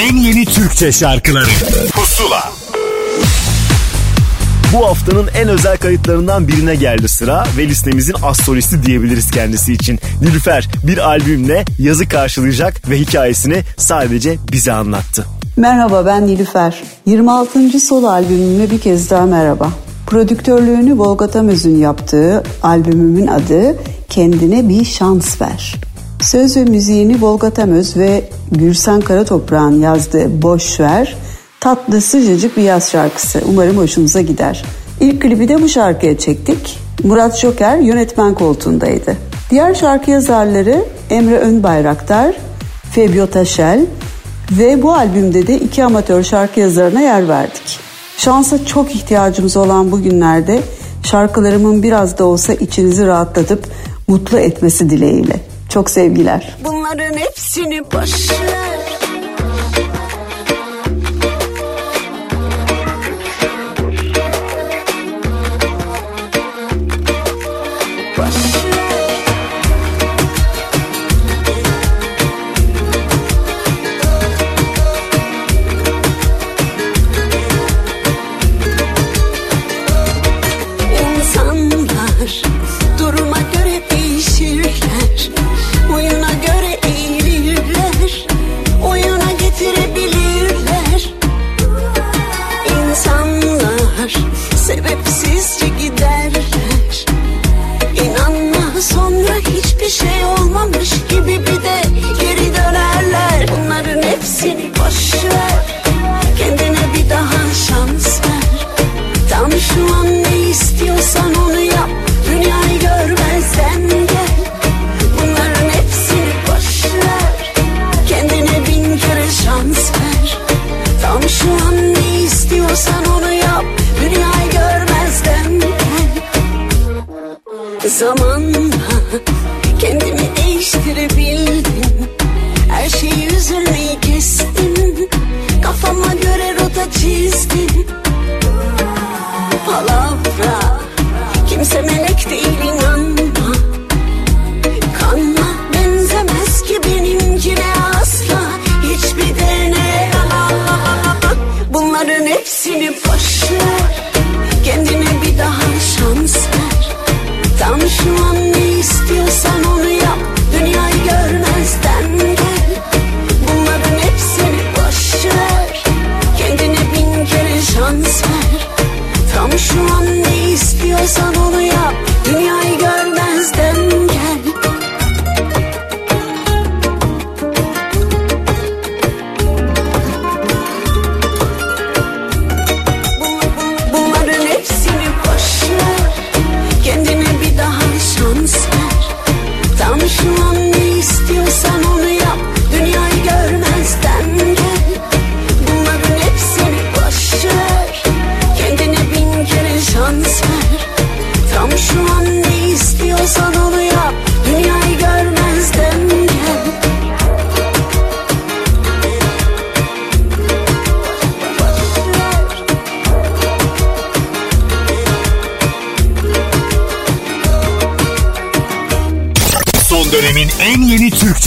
en yeni Türkçe şarkıları Pusula Bu haftanın en özel kayıtlarından birine geldi sıra ve listemizin az solisti diyebiliriz kendisi için. Nilüfer bir albümle yazı karşılayacak ve hikayesini sadece bize anlattı. Merhaba ben Nilüfer. 26. solo albümüme bir kez daha merhaba. Prodüktörlüğünü Volga Tamöz'ün yaptığı albümümün adı Kendine Bir Şans Ver. Söz ve müziğini Volga Tamöz ve Gürsen Karatoprak'ın yazdığı Boş Ver tatlı sıcacık bir yaz şarkısı. Umarım hoşunuza gider. İlk klibi de bu şarkıya çektik. Murat Joker yönetmen koltuğundaydı. Diğer şarkı yazarları Emre Önbayraktar, Fabio Taşel ve bu albümde de iki amatör şarkı yazarına yer verdik. Şansa çok ihtiyacımız olan bu günlerde şarkılarımın biraz da olsa içinizi rahatlatıp mutlu etmesi dileğiyle. Çok sevgiler. Bunların hepsini boş.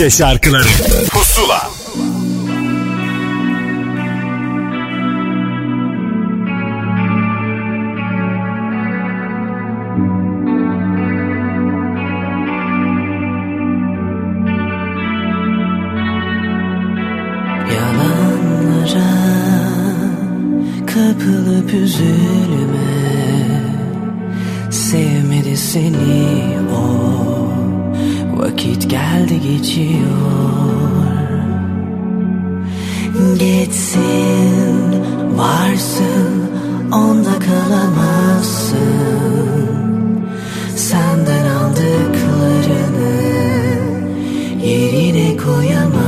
Türkçe şarkıları Vakit geldi geçiyor. Geçsin varsın onda kalamazsın. Senden aldıklarını yerine koyamazsın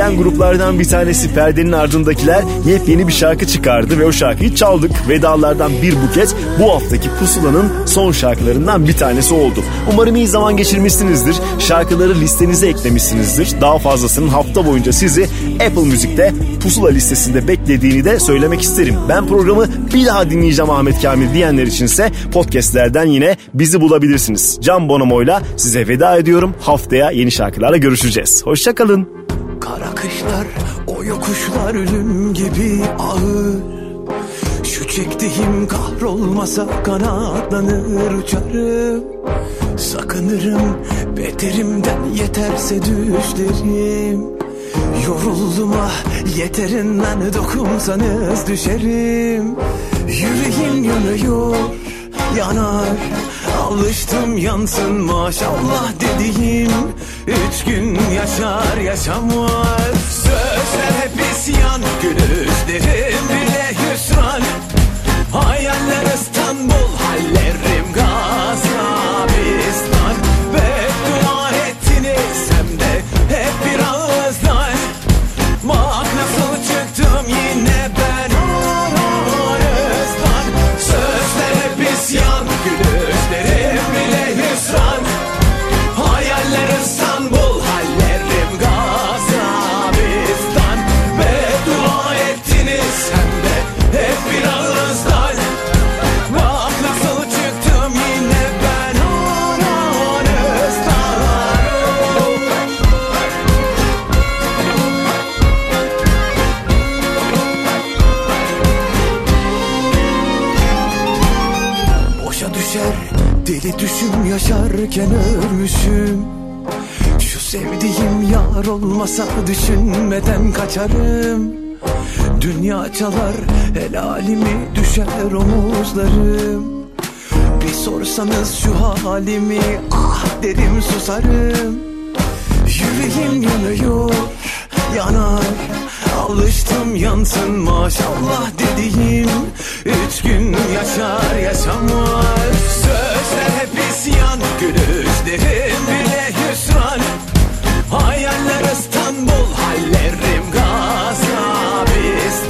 sevilen gruplardan bir tanesi Perdenin Ardındakiler yepyeni bir şarkı çıkardı ve o şarkıyı çaldık. Vedalardan bir buket bu haftaki Pusula'nın son şarkılarından bir tanesi oldu. Umarım iyi zaman geçirmişsinizdir. Şarkıları listenize eklemişsinizdir. Daha fazlasının hafta boyunca sizi Apple Müzik'te Pusula listesinde beklediğini de söylemek isterim. Ben programı bir daha dinleyeceğim Ahmet Kamil diyenler içinse podcastlerden yine bizi bulabilirsiniz. Can Bonomo'yla size veda ediyorum. Haftaya yeni şarkılarla görüşeceğiz. Hoşçakalın. Yokuşlar ölüm gibi ağır. Şu çektiğim kahrolmasa kanatlanır uçarım. Sakınırım beterimden yeterse düşlerim. Yoruldum ah yeterinden dokunsanız düşerim. Yüreğim yanıyor yanar. Alıştım yansın maşallah dediğim. Üç gün yaşar yaşamaz. Sözler hep isyan Gülüşlerim bile hüsran. Hayaller İstanbul Hallerim Gazabistan yaşarken ölmüşüm. Şu sevdiğim yar olmasa düşünmeden kaçarım. Dünya çalar helalimi düşer omuzlarım. Bir sorsanız şu halimi ah derim susarım. Yüreğim yanıyor yanar. Alıştım yansın maşallah dediğim Üç gün yaşar yaşamaz. Sözler hep isyan Gülüşlerim bile hüsran. Hayaller İstanbul Hallerim Gazabistan